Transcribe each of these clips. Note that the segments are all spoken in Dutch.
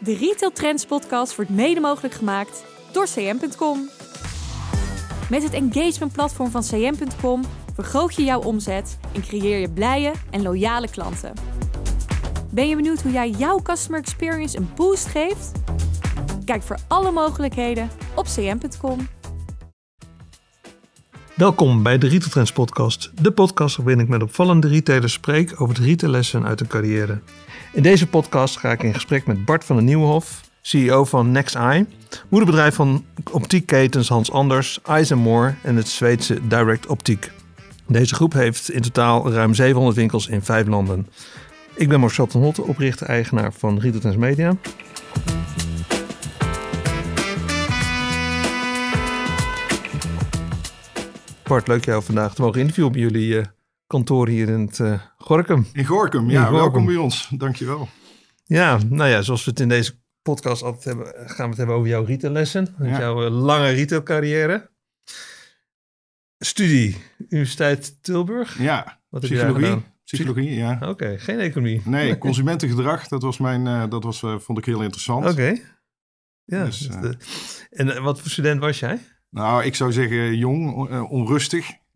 De Retail Trends podcast wordt mede mogelijk gemaakt door cm.com. Met het engagement platform van cm.com vergroot je jouw omzet en creëer je blije en loyale klanten. Ben je benieuwd hoe jij jouw customer experience een boost geeft? Kijk voor alle mogelijkheden op cm.com. Welkom bij de Retail Trends podcast, de podcast waarin ik met opvallende retailers spreek over de retaillessen uit hun carrière. In deze podcast ga ik in gesprek met Bart van den Nieuwenhof, CEO van Next Eye, moederbedrijf van optiekketens Hans Anders, Eyes More en het Zweedse Direct Optiek. Deze groep heeft in totaal ruim 700 winkels in vijf landen. Ik ben Marcel ten Hotte, oprichter-eigenaar van Retail Media. Bart, leuk jou vandaag te mogen interviewen op jullie uh, kantoor hier in het uh, Gorkum. In Gorkum, ja. Gorkum. Welkom bij ons. Dankjewel. Ja, nou ja, zoals we het in deze podcast altijd hebben, gaan we het hebben over jouw retaillessen. Ja. Jouw uh, lange retailcarrière. Studie, Universiteit Tilburg. Ja, Wat psychologie. Psychologie, ja. Oké, okay, geen economie. Nee, consumentengedrag, dat was mijn, dat was, vond ik heel interessant. Oké. Okay. Ja, dus, de... en wat voor student was jij? Nou, ik zou zeggen jong, uh,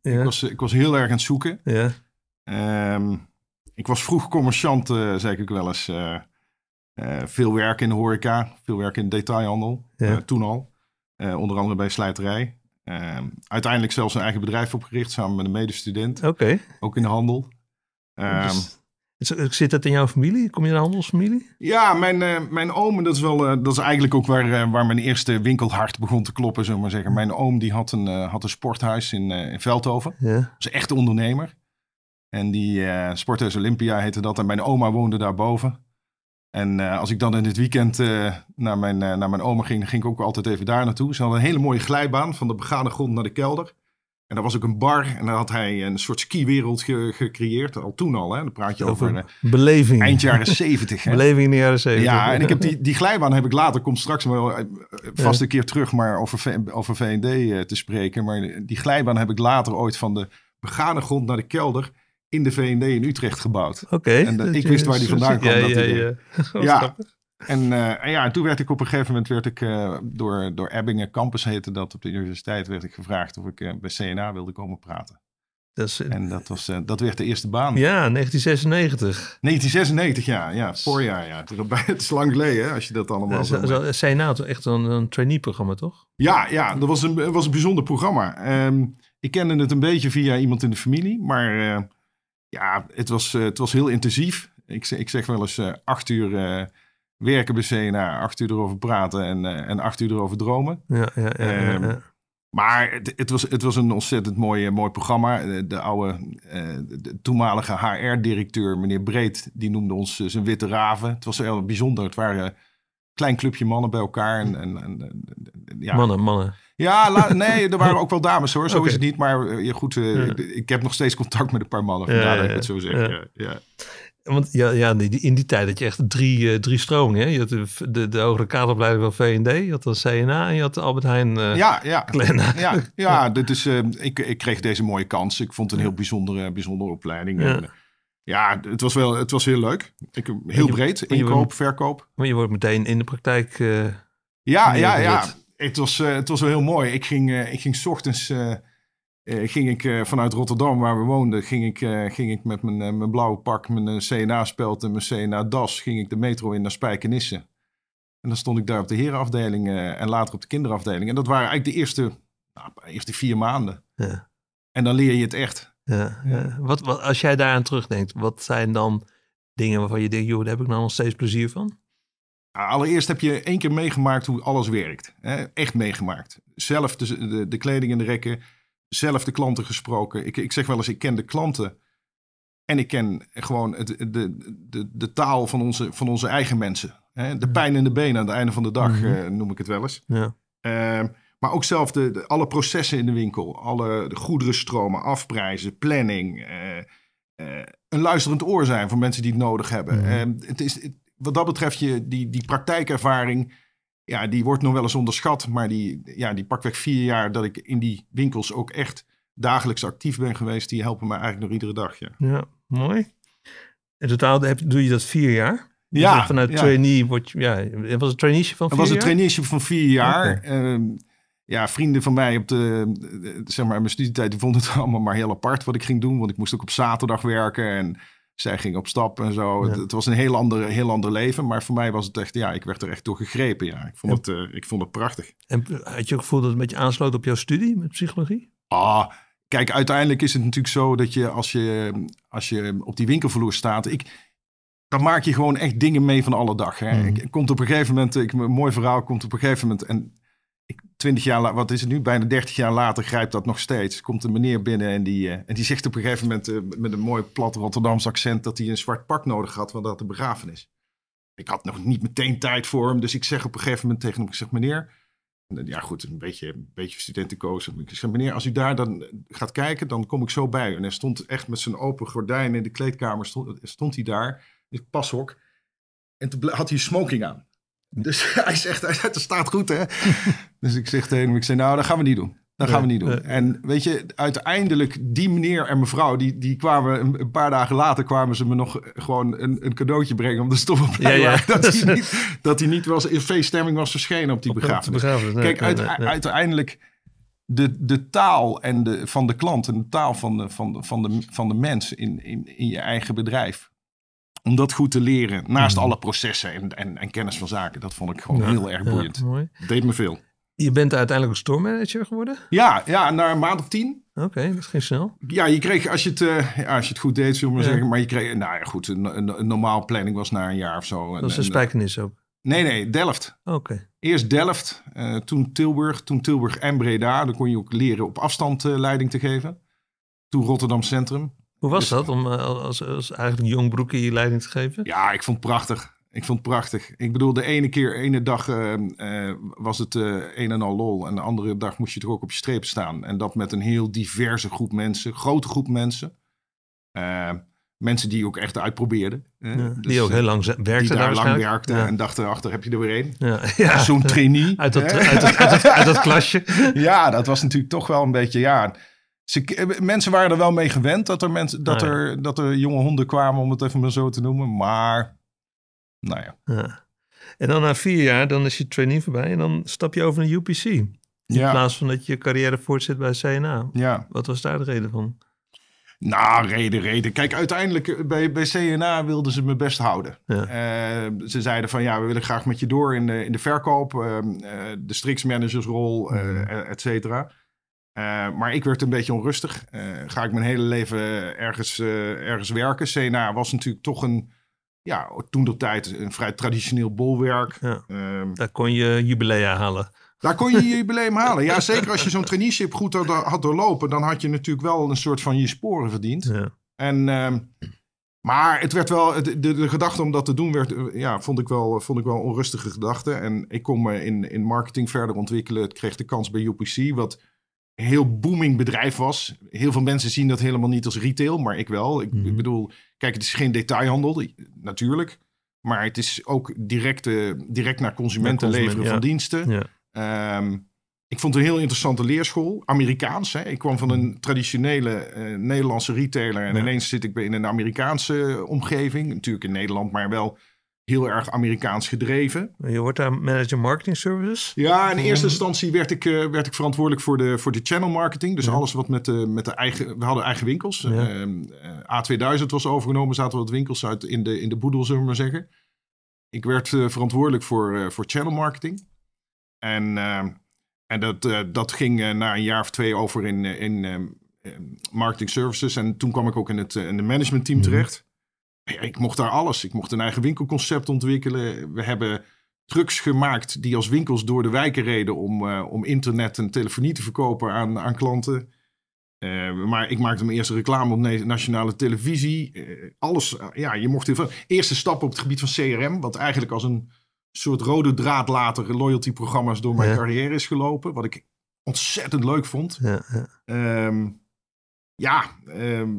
Ik, was, ik was heel erg aan het zoeken. Ja. Um, ik was vroeg commerciant, uh, zeg ik wel eens. Uh, veel werk in de horeca, veel werk in de detailhandel. Ja. toen al. onder andere bij slijterij. Ehm, uiteindelijk zelfs een eigen bedrijf opgericht samen met een medestudent. Oké. Okay. Ook in de handel. Dus Zit dat in jouw familie? Kom je in een handelsfamilie? Ja, mijn, uh, mijn oom, dat is, wel, uh, dat is eigenlijk ook waar, uh, waar mijn eerste winkelhart begon te kloppen, zullen we maar zeggen. Mijn oom die had, een, had een sporthuis in, in Veldhoven. Ja. Dat is echt ondernemer. En die Sporthuis Olympia heette dat. En mijn oma woonde daarboven. En als ik dan in het weekend naar, mijn, naar mijn oma ging, ging ik ook altijd even daar naartoe. Ze hadden een hele mooie glijbaan van de begane grond naar de kelder. En daar was ook een bar en daar had hij een soort skiwereld ge gecreëerd. Al toen al, hè. Dan praat je over, over uh, beleving. eind jaren zeventig. beleving in de jaren zeventig. Ja, en ik heb die, die glijbaan heb ik later, komt straks wel uh, vast een keer terug, maar over, over VND uh, te spreken. Maar die glijbaan heb ik later ooit van de begane grond naar de kelder in de VND in Utrecht gebouwd. Oké. Okay, en ik wist waar die vandaan kwam. Ja, dat ja, ja. ja. En, uh, en, ja, en toen werd ik op een gegeven moment werd ik, uh, door, door Ebbingen Campus heette dat op de universiteit, werd ik gevraagd of ik uh, bij CNA wilde komen praten. Dat is, en dat, was, dat werd de eerste baan. Ja, 1996. 1996, ja. ja voorjaar, ja. Het is lang geleden, als je dat allemaal... Ja, CNA, echt een, een trainee-programma, toch? Ja, ja, dat was een, was een bijzonder programma. Um, ik kende het een beetje via iemand in de familie, maar ja, het was, het was heel intensief. Ik, ik zeg wel eens acht uur werken bij CNA, acht uur erover praten en, uh, en acht uur erover dromen. Ja, ja, ja, ja, um, maar het, het, was, het was een ontzettend mooi, mooi programma. De, de oude, uh, de toenmalige HR-directeur, meneer Breed, die noemde ons zijn witte raven. Het was heel bijzonder. Het waren een klein clubje mannen bij elkaar. En, en, en ja. Mannen, mannen. Ja, la, nee, er waren ook wel dames hoor. Zo okay. is het niet. Maar goed, ik, ik, heb nog steeds contact met een paar mannen. Vandaar dat ik het zo zeg. Ja. Want ja, ja in die tijd had je echt drie, uh, drie stromingen. Je had de, de, de hogere kaderopleiding van V&D, je had dan CNA en je had de Albert Heijn uh, ja, ja. Ja, ja dit is, uh, ik, ik kreeg deze mooie kans. Ik vond het een heel bijzondere, bijzondere opleiding. Ja. En, ja, het was wel het was heel leuk. Ik, heel je, breed, inkoop, wordt, verkoop. Maar je wordt meteen in de praktijk Ja, ja, ja. Het was, het was wel heel mooi. Ik ging, ik ging s ochtends uh, ging ik uh, vanuit Rotterdam, waar we woonden, ging ik, uh, ging ik met mijn, mijn blauwe pak, mijn CNA-speld en mijn CNA-das, ging ik de metro in naar Spijkenisse. En dan stond ik daar op de herenafdeling en later op de kinderafdeling. En dat waren eigenlijk de eerste, nou, eerste vier maanden. Ja. En dan leer je het echt. Ja, ja. Wat, wat, als jij daaraan terugdenkt, wat zijn dan dingen waarvan je denkt, joh, daar heb ik nou nog steeds plezier van? Nou, allereerst heb je één keer meegemaakt hoe alles werkt. Hè? Echt meegemaakt. Zelf de, de, de kleding in de rekken zelf de klanten gesproken. Ik, ik zeg wel eens, ik ken de klanten. En ik ken gewoon het, de, de, de taal van onze, van onze eigen mensen. Hè? De pijn in de benen aan het einde van de dag, mm -hmm. uh, noem ik het wel eens. Ja. Uh, maar ook zelf de, de, alle processen in de winkel. Alle de goederenstromen, afprijzen, planning. Uh, een luisterend oor zijn voor mensen die het nodig hebben. Mm -hmm. het is, het, wat dat betreft, je, die, die praktijkervaring ja, die wordt nog wel eens onderschat. Maar die, ja, die pakweg vier jaar dat ik in die winkels ook echt dagelijks actief ben geweest, die helpen me eigenlijk nog iedere dag. Ja, ja mooi. In totaal heb, doe je dat vier jaar? Ja, vanuit ja. trainee ja, was het traineeship van vier was een jaar? traineeship van vier jaar. Ehm, ja, vrienden van mij op de, de- zeg maar, mijn studietijd, die vonden het allemaal maar heel apart wat ik ging doen. Want ik moest ook op zaterdag werken en zij ging op stap en zo. Ja. Het, het was een heel ander, heel ander leven. Maar voor mij was het echt, ja, ik werd er echt door gegrepen. Ja. Ik, vond het, eh, ik vond het prachtig. En had je ook gevoel dat het een beetje aansloot op jouw studie met psychologie? Ah, kijk, uiteindelijk is het natuurlijk zo dat je als je, als je op die winkelvloer staat... Ik, dan maak je gewoon echt dingen mee van alle dag. Hè. Ik, komt op een gegeven moment, ik, een mooi verhaal komt op een gegeven moment... en 20 jaar, wat is het nu? Bijna 30 jaar later grijpt dat nog steeds. Komt een meneer binnen en die, eh, en die zegt op een gegeven moment... eh, met een mooi plat Rotterdams accent... dat hij een zwart pak nodig had, want dat de begrafenis. Ik had nog niet meteen tijd voor hem, dus ik zeg op een gegeven moment tegen hem... Ik zeg, meneer... En, Ja, goed, een beetje, een beetje studentenkoos. Ik zeg, meneer, als u daar dan gaat kijken, dan kom ik zo bij. En hij stond echt met zijn open gordijn in de kleedkamer, stond, stond hij daar, in het pashok. En toen had hij smoking aan. Dus hij zegt, hij zegt, dat staat goed, hè? Dus ik zeg tegen hem, ik zeg, nou, dat gaan we niet doen. Dat gaan we niet doen. En weet je, uiteindelijk, die meneer en mevrouw, die, die kwamen een, paar dagen later, kwamen ze me nog gewoon een, een cadeautje brengen om de blij Ja, ja. dat, hij niet, dat hij niet was, in feeststemming was verschenen op die Op begrafenis. begrafenis, nee, Kijk, nee, nee, uiteindelijk de, de taal en de, van de klant en de taal van de, van de, van de, van de mens in, in, in je eigen bedrijf. Om dat goed te leren, naast Mhm. alle processen en, en, en kennis van zaken. Dat vond ik gewoon Ja, heel erg boeiend. mooi. Deed me veel. Je bent uiteindelijk een store manager geworden? Ja, ja, na een maand of tien. Oké, dat ging snel. Ja, je kreeg, als je het, eh, ja, als je het goed deed, zullen we maar Ja. zeggen. Maar je kreeg, nou ja, goed, een, een, een normaal planning was na een jaar of zo. Dat En- een en- spijkenis ook. Nee, nee, Delft. Oké. Eerst Delft, eh, toen Tilburg, toen Tilburg en Breda. Dan kon je ook leren op afstand eh, leiding te geven. Toen Rotterdam Centrum. Hoe was Dus- dat om als, als eigenlijk jong broekje je leiding te geven? Ja, ik vond het prachtig. Ik vond het prachtig. Ik bedoel, de ene keer, ene dag eh, eh, was het eh, een en al lol. En de andere dag moest je toch ook op je streep staan. En dat met een heel diverse groep mensen. Grote groep mensen. Mensen die ook echt uitprobeerden. hè. Ja, Dus, die ook heel lang ze- werkte die daar lang werkten. Ja. En dachten, achter heb je er weer één. Ja, ja. Zo'n trainee. Uit dat, uit, dat, uit, dat, uit dat klasje. Ja, dat was natuurlijk toch wel een beetje, ja. Ze, mensen waren er wel mee gewend dat er, mensen, dat, Ah, ja. er, dat er jonge honden kwamen, om het even maar zo te noemen. Maar, nou ja. Ja. En dan na vier jaar, dan is je trainee voorbij en dan stap je over naar UPC. In Ja, plaats van dat je carrière voortzet bij CNA. ja. Wat was daar de reden van? Nou, reden, reden. Kijk, uiteindelijk eh, bij, bij CNA wilden ze me best houden. Ja. Eh, ze zeiden van, ja, we willen graag met je door in de, in de verkoop. eh, eh, de striksmanagersrol, eh Mhm. et cetera. Maar ik werd een beetje onrustig. Ga ik mijn hele leven ergens, ergens werken? CNA was natuurlijk toch een, ja, toen de tijd een vrij traditioneel bolwerk. Ja. Ehm, Daar kon je jubilea halen. daar kon je je jubileum halen. Ja, zeker als je zo'n traineeship goed had, had doorlopen, dan had je natuurlijk wel een soort van je sporen verdiend. Ja. En, ehm, maar het werd wel, de, de gedachte om dat te doen, werd, eh, ja, vond, ik wel, vond ik wel een onrustige gedachte. En ik kon me in, in marketing verder ontwikkelen. Ik kreeg de kans bij UPC, wat heel booming bedrijf was. Heel veel mensen zien dat helemaal niet als retail, maar ik wel. Ik, Mhm. ik bedoel, kijk, het is geen detailhandel, natuurlijk. Maar het is ook direct, eh, direct naar consumenten consument, leveren ja. van diensten. Ja. Ehm, ik vond het een heel interessante leerschool. Amerikaans. Hè? Ik kwam van een traditionele eh, Nederlandse retailer. En Ja. ineens zit ik in een Amerikaanse omgeving. Natuurlijk in Nederland, maar wel heel erg Amerikaans gedreven. Je wordt daar manager marketing services. Ja, in eerste instantie werd ik, eh, werd ik verantwoordelijk voor de, voor de channel marketing. Dus Ja. alles wat met de, met de eigen... We hadden eigen winkels. Ja. Ehm, eh, A2000 was overgenomen. Zaten wat winkels uit in de, in de boedel, zullen we maar zeggen. Ik werd eh, verantwoordelijk voor, eh, voor channel marketing. En, ehm, en dat, eh, dat ging eh, na een jaar of twee over in, eh, in ehm, marketing services. En toen kwam ik ook in het, eh, in het managementteam Mhm. terecht. Ik mocht daar alles. Ik mocht een eigen winkelconcept ontwikkelen. We hebben trucks gemaakt die als winkels door de wijken reden om, eh, om internet en telefonie te verkopen aan, aan klanten. Eh, maar ik maakte mijn eerste reclame op na- nationale televisie. Eh, alles, ja, je mocht heel veel. Eerste stappen op het gebied van CRM, wat eigenlijk als een soort rode draad later loyalty-programma's door mijn Ja. carrière is gelopen. Wat ik ontzettend leuk vond. Ja, ja. Ehm, ja, ehm,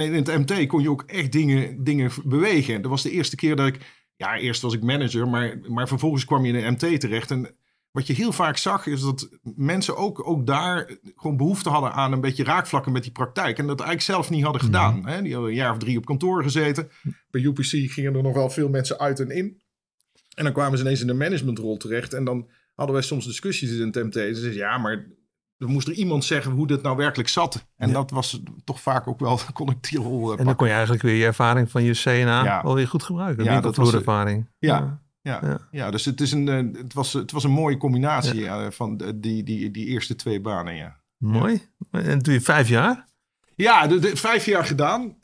en in het MT kon je ook echt dingen, dingen bewegen. Dat was de eerste keer dat ik... Ja, eerst was ik manager, maar, maar vervolgens kwam je in de MT terecht. En wat je heel vaak zag, is dat mensen ook, ook daar gewoon behoefte hadden aan een beetje raakvlakken met die praktijk. En dat eigenlijk zelf niet hadden gedaan. Hè? Die hadden een jaar of drie op kantoor gezeten. Bij UPC gingen er nog wel veel mensen uit en in. En dan kwamen ze ineens in de managementrol terecht. En dan hadden wij soms discussies in TMT. Ze zeiden, ja, maar er moest er iemand zeggen hoe dit nou werkelijk zat. En Ja. dat was toch vaak ook wel, rol eh, En dan pakken. kon je eigenlijk weer je ervaring van je CNA Ja. wel weer goed gebruiken. Ja, dat was- ervaring. Ja. Ja, Ja. ja. dus het, is een, eh, het, was, het was een mooie combinatie eh, van die, die, die eerste twee banen, ja. Mooi. En doe je vijf jaar? Ja, de, de- vijf jaar gedaan.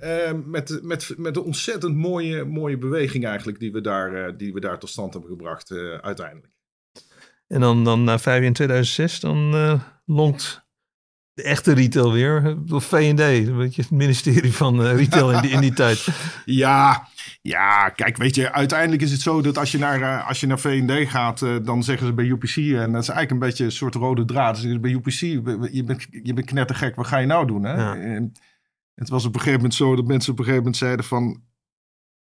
met, met, met een ontzettend mooie, mooie beweging eigenlijk die we daar, die we daar tot stand hebben gebracht uiteindelijk. En dan, dan na vijf jaar in 2006, dan lonkt de echte retail weer. Of V&D, een beetje het ministerie van eh, retail in die, in die tijd. Ja, ja, kijk, weet je, uiteindelijk is het zo dat als je naar, eh, als je naar V&D gaat, eh, dan zeggen ze bij UPC, en dat is eigenlijk een beetje een soort rode draad. Zeggen bij UPC, je bent, je bent knettergek, wat ga je nou doen? Hè? Ja. Het was op een gegeven moment zo dat mensen op een gegeven moment zeiden van,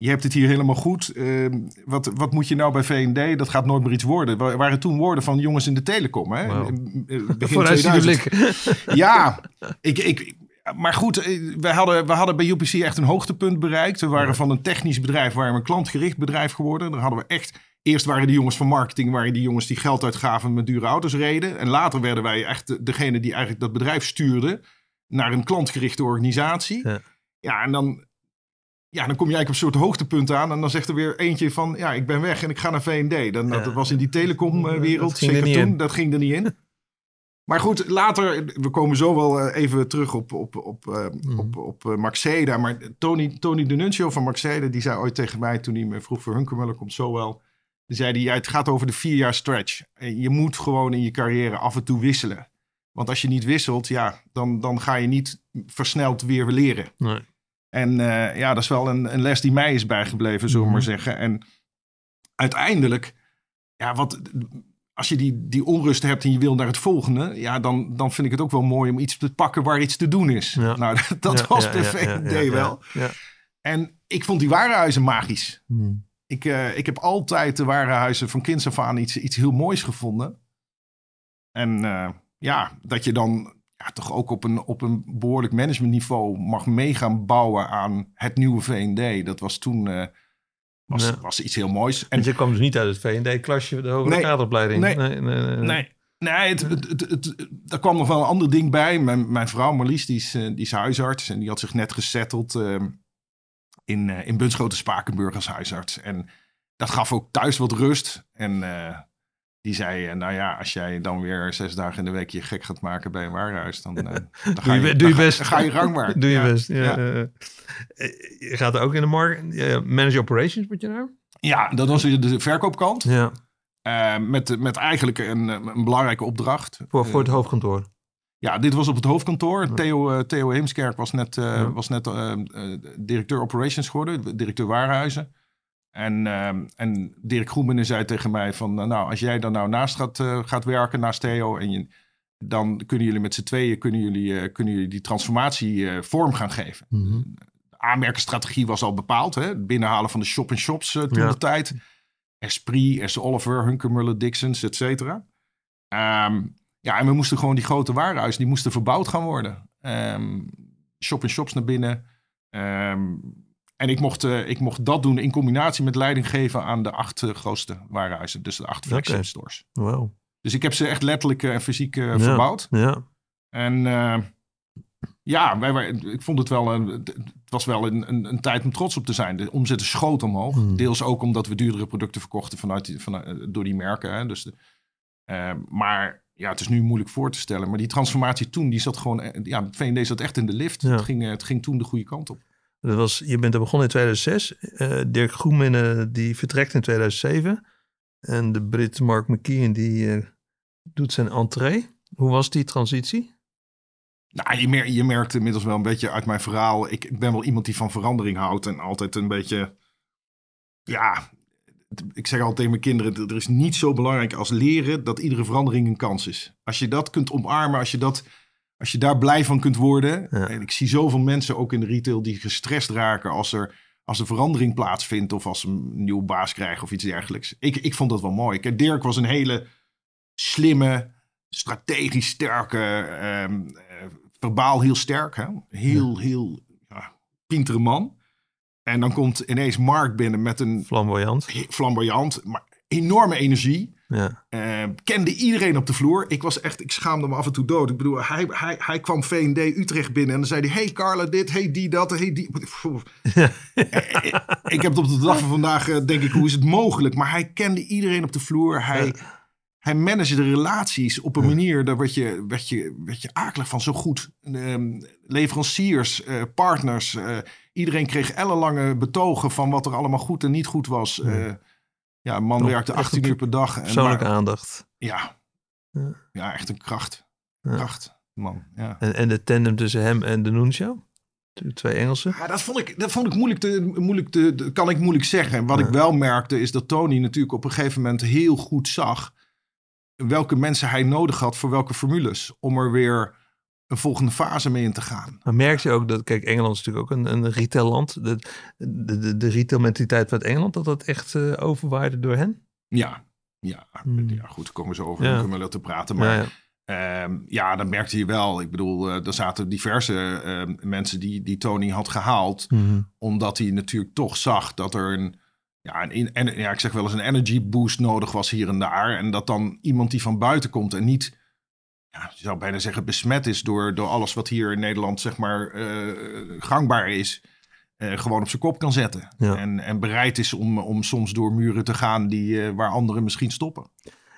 je hebt het hier helemaal goed. eh, wat, wat moet je nou bij V&D? Dat gaat nooit meer iets worden. Wa- waren toen woorden van jongens in de telecom, hè? In- in- Begin Vooruitziende 2000. blik. Ja, ik, ik, maar goed, eh, wij hadden, we hadden bij UPC echt een hoogtepunt bereikt. We waren van een technisch bedrijf, waren we een klantgericht bedrijf geworden. Daar hadden we echt, eerst waren de jongens van marketing, waren die jongens die geld uitgaven met dure auto's reden. En later werden wij echt de- degene die eigenlijk dat bedrijf stuurde naar een klantgerichte organisatie. Ja. Ja, en dan, ja, dan kom je eigenlijk op een soort hoogtepunt aan. En dan zegt er weer eentje van, ja, ik ben weg en ik ga naar V&D. Dan, Ja. Dat was in die telecomwereld, er zeker toen, in. dat ging er niet in. Maar goed, later, we komen zo wel eh, even terug op, op, op, eh, Mhm. op, op eh, Maxeda. Maar Tony, Tony Denuncio van Maxeda, die zei ooit tegen mij toen hij me vroeg voor Hunkermuller, komt zo wel. Die zei hij, ja, het gaat over de vier jaar stretch. Je moet gewoon in je carrière af en toe wisselen. Want als je niet wisselt, ja, dan, dan ga je niet versneld weer leren. Nee. En eh, ja, dat is wel een, een les die mij is bijgebleven, zullen we maar Mhm. zeggen. En uiteindelijk, ja, wat, als je die, die onrust hebt en je wil naar het volgende, ja, dan, dan vind ik het ook wel mooi om iets te pakken waar iets te doen is. Ja. Nou, dat, dat Ja, was ja, ja, ja. wel. Ja. En ik vond die warenhuizen magisch. Hmm. Ik, eh, ik heb altijd de warenhuizen van kinds af aan iets, iets heel moois gevonden. En eh, ja, dat je dan ja, toch ook op een, op een behoorlijk managementniveau mag mee gaan bouwen aan het nieuwe V&D. Dat was toen eh, was, Ja. was iets heel moois. En En je kwam dus niet uit het V&D-klasje, de hogere Nee. kaderopleiding. Nee. nee, nee, nee. Nee, het, het, het, daar kwam nog wel een ander ding bij. Mijn, mijn vrouw Marlies, die is, eh, die is huisarts. En die had zich net gesetteld eh, in, eh in Bunschoten-Spakenburg als huisarts. En dat gaf ook thuis wat rust. En die zei, eh, nou ja, als jij dan weer zes dagen in de week je gek gaat maken bij een warenhuis... dan, eh, dan ga Doe je, doe je ga- best. ga je gangbaar. Doe je Ja. best. Ja, eh, je gaat ook in de markt. Uh, manage operations moet je nou? Ja, dat was weer de verkoopkant. Ja, Eh, met, met eigenlijk een, een belangrijke opdracht. voor, voor het hoofdkantoor. Ja, dit was op het hoofdkantoor. Theo, Theo Heemskerk was net, Ja. was net directeur operations geworden, directeur warenhuizen. En, eh, en Dirk Groenbinnen zei tegen mij van, eh, nou, als jij dan nou naast gaat, eh, gaat werken, naast Theo, en je, dan kunnen jullie met z'n tweeën kunnen jullie, eh, kunnen jullie die transformatie eh, vorm gaan geven. Mhm. De aanmerkenstrategie was al bepaald, hè? het binnenhalen van de shop-in-shops toen Ja. de tijd. Esprit, S. Oliver, Hunkermuller, Dixons, et cetera. Ehm, ja, en we moesten gewoon die grote warenhuizen, die moesten verbouwd gaan worden. Ehm shop-in-shops naar binnen. Ehm, en ik mocht, eh, ik mocht dat doen in combinatie met leiding geven aan de acht eh, grootste warenhuizen. Dus de acht flagship stores. Wow. Dus ik heb ze echt letterlijk en fysiek eh, Ja. verbouwd. Ja. En ja, wij, ik vond het wel, een, het was wel een, een, een tijd om trots op te zijn. De omzetten schoot omhoog. Hmm. Deels ook omdat we duurdere producten verkochten vanuit die, vanuit, door die merken. Hè. Dus de, maar ja, het is nu moeilijk voor te stellen. Maar die transformatie toen, die zat gewoon... Ja, V&D zat echt in de lift. Ja. Het, ging, het ging toen de goede kant op. Dat was, je bent er begonnen in 2006. Eh, Dirk Groenminnen die vertrekt in 2007. En de Brit Mark McKeon die eh, doet zijn entree. Hoe was die transitie? Nou, je, mer je merkt inmiddels wel een beetje uit mijn verhaal. Ik, ik ben wel iemand die van verandering houdt. En altijd een beetje... Ja, ik zeg altijd tegen mijn kinderen... er is niet zo belangrijk als leren... dat iedere verandering een kans is. Als je dat kunt omarmen, als je, dat, als je daar blij van kunt worden... Ja. En ik zie zoveel mensen ook in de retail... die gestrest raken als er, als er verandering plaatsvindt... of als ze een nieuwe baas krijgen of iets dergelijks. Ik, ik vond dat wel mooi. Kijk, Dirk was een hele slimme, strategisch sterke, ehm, eh, verbaal heel sterk. Hè? Heel, heel ja, pintere man. En dan komt ineens Mark binnen met een Flamboyant. flamboyant, maar enorme energie. Ja. Eh, kende iedereen op de vloer. Ik was echt, ik schaamde me af en toe dood. Ik bedoel, hij, hij, hij kwam V&D Utrecht binnen en dan zei hij: Hey Carla, dit, hey die, dat, hey die. Eh, ik heb het op de dag van vandaag, eh, denk ik, hoe is het mogelijk? Maar hij kende iedereen op de vloer. Hij, hij managde de relaties op een manier, daar werd je, werd je, werd je akelig van zo goed. Ehm, leveranciers, eh, partners, eh, iedereen kreeg ellenlange betogen van wat er allemaal goed en niet goed was. Eh, ja, een man werkte echt 18 een uur per dag. En Persoonlijke maar- aandacht. ja. Ja. ja, echt een kracht. Kracht, man. Ja. En, en de tandem tussen hem en de Nuncio? De twee Engelsen. Ja, dat vond ik, dat vond ik moeilijk te, moeilijk te, kan ik moeilijk zeggen. En wat ik wel merkte is dat Tony natuurlijk op een gegeven moment heel goed zag welke mensen hij nodig had voor welke formules om er weer een volgende fase mee in te gaan. Maar merk je ook dat, kijk, Engeland is natuurlijk ook een, een retailland. De, de, de, de retailmentaliteit van Engeland, dat dat echt eh, overwaarde door hen? Ja, ja, Hmm. ja goed, daar komen zo over Ja. kunnen we te praten. Maar Ja, ja, ja. ja, dat merkte je wel. Ik bedoel, eh, er zaten diverse ehm, mensen die, die Tony had gehaald. Mhm. Omdat hij natuurlijk toch zag dat er een, ja, een, in- en, ja, ik zeg wel eens een energy boost nodig was hier en daar. En dat dan iemand die van buiten komt en niet, ja, je zou bijna zeggen, besmet is door, door alles wat hier in Nederland zeg maar eh, gangbaar is. eh, gewoon op zijn kop kan zetten. Ja. En, en bereid is om, om soms door muren te gaan die, eh, waar anderen misschien stoppen.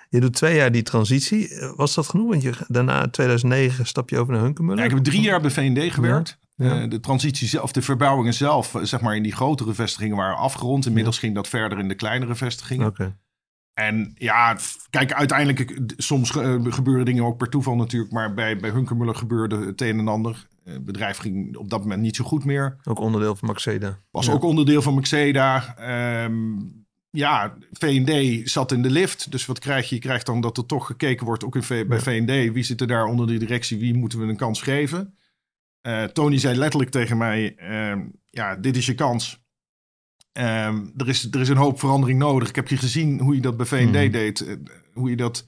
Je doet twee jaar die transitie. Was dat genoeg? Want je, daarna, 2009, stap je over naar Hunkemuller. Ja, ik heb drie jaar bij V&D gewerkt. Ja. De transitie zelf, de verbouwingen zelf, zeg maar in die grotere vestigingen waren afgerond. Inmiddels ging dat verder in de kleinere vestigingen. En ja, kijk, uiteindelijk, soms eh, gebeuren dingen ook per toeval natuurlijk. Maar bij, bij Hunkermuller gebeurde het een en ander. Eh, Het bedrijf ging op dat moment niet zo goed meer. Ook onderdeel van Maxeda. Was Ja. ook onderdeel van Maxeda. Ehm, ja, V&D zat in de lift. Dus wat krijg je? Je krijgt dan dat er toch gekeken wordt, ook in V- bij Ja. V&D. Wie zit er daar onder de directie? Wie moeten we een kans geven? Eh, Tony zei letterlijk tegen mij, ehm, ja, dit is je kans. Ehm, er, is, er is een hoop verandering nodig. Ik heb je gezien hoe je dat bij V&D Mhm. deed. eh, hoe je dat,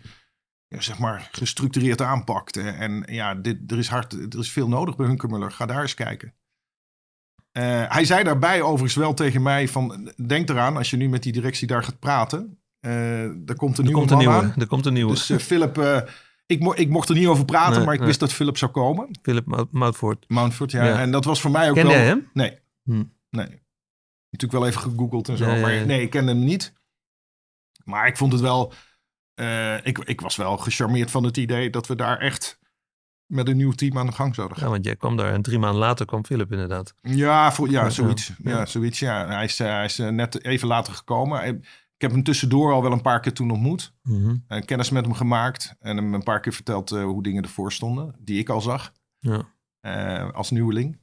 ja, zeg maar, gestructureerd aanpakte. En ja, dit, er, is hard, er is veel nodig bij Hunkermuller. Ga daar eens kijken. Eh, hij zei daarbij overigens wel tegen mij van... Denk eraan, als je nu met die directie daar gaat praten... eh er komt een Er nieuwe komt een man nieuwe. aan. Er komt een nieuwe. Dus eh, Philip... eh, ik, mo ik mocht er niet over praten, Nee, maar ik nee. wist dat Philip zou komen. Philip Moutfort. Mountford, ja. Ja. En dat was voor mij ook Ken wel... jij hem? Nee. Hm. Nee. Natuurlijk wel even gegoogeld en zo. Ja, ja, Maar nee, ik kende hem niet. Maar ik vond het wel... eh, ik, ik was wel gecharmeerd van het idee dat we daar echt met een nieuw team aan de gang zouden gaan. Ja, want jij kwam daar en drie maanden later kwam Philip inderdaad. Ja, voor, ja, zoiets. ja. Ja, zoiets. Ja. Hij is, eh, hij is eh, net even later gekomen. Ik heb hem tussendoor al wel een paar keer toen ontmoet. Eh, kennis met hem gemaakt. En hem een paar keer verteld hoe dingen ervoor stonden. Die ik al zag Ja. als nieuweling.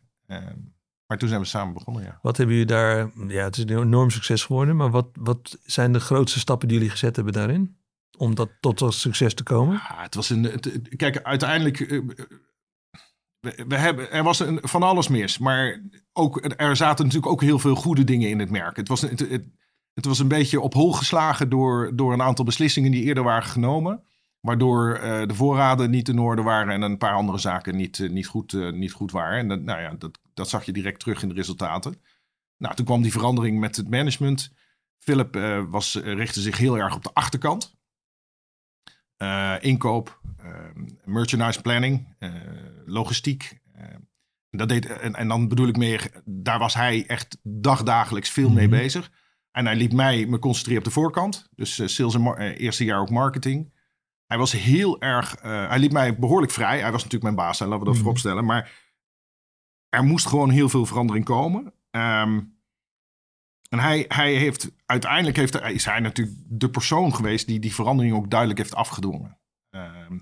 Maar toen zijn we samen begonnen, ja. Wat hebben jullie daar... Ja, het is een enorm succes geworden. Maar wat, wat zijn de grootste stappen die jullie gezet hebben daarin? Om dat tot dat succes te komen? Ja, het was een. het- kijk, uiteindelijk. eh, we, we hebben, er was een, van alles mis. Maar ook, er zaten natuurlijk ook heel veel goede dingen in het merk. Het was, het, het, het was een beetje op hol geslagen door, door een aantal beslissingen die eerder waren genomen. Waardoor eh, de voorraden niet in orde waren en een paar andere zaken niet, eh, niet, goed, eh, niet goed waren. En dat, nou ja, dat, dat zag je direct terug in de resultaten. Nou, toen kwam die verandering met het management. Philip was, richtte zich heel erg op de achterkant. Inkoop, merchandise planning, logistiek. dat deed, en, en dan bedoel ik meer, daar was hij echt dagdagelijks veel mee Mhm. bezig. En hij liet mij me concentreren op de voorkant. Dus sales en eerste jaar ook marketing. Hij was heel erg, eh, hij liet mij behoorlijk vrij. Hij was natuurlijk mijn baas, hè, laten we dat Mhm. voorop stellen. Maar er moest gewoon heel veel verandering komen. Ehm, en hij, hij heeft uiteindelijk heeft, hij- is hij natuurlijk de persoon geweest die die verandering ook duidelijk heeft afgedwongen. Ehm,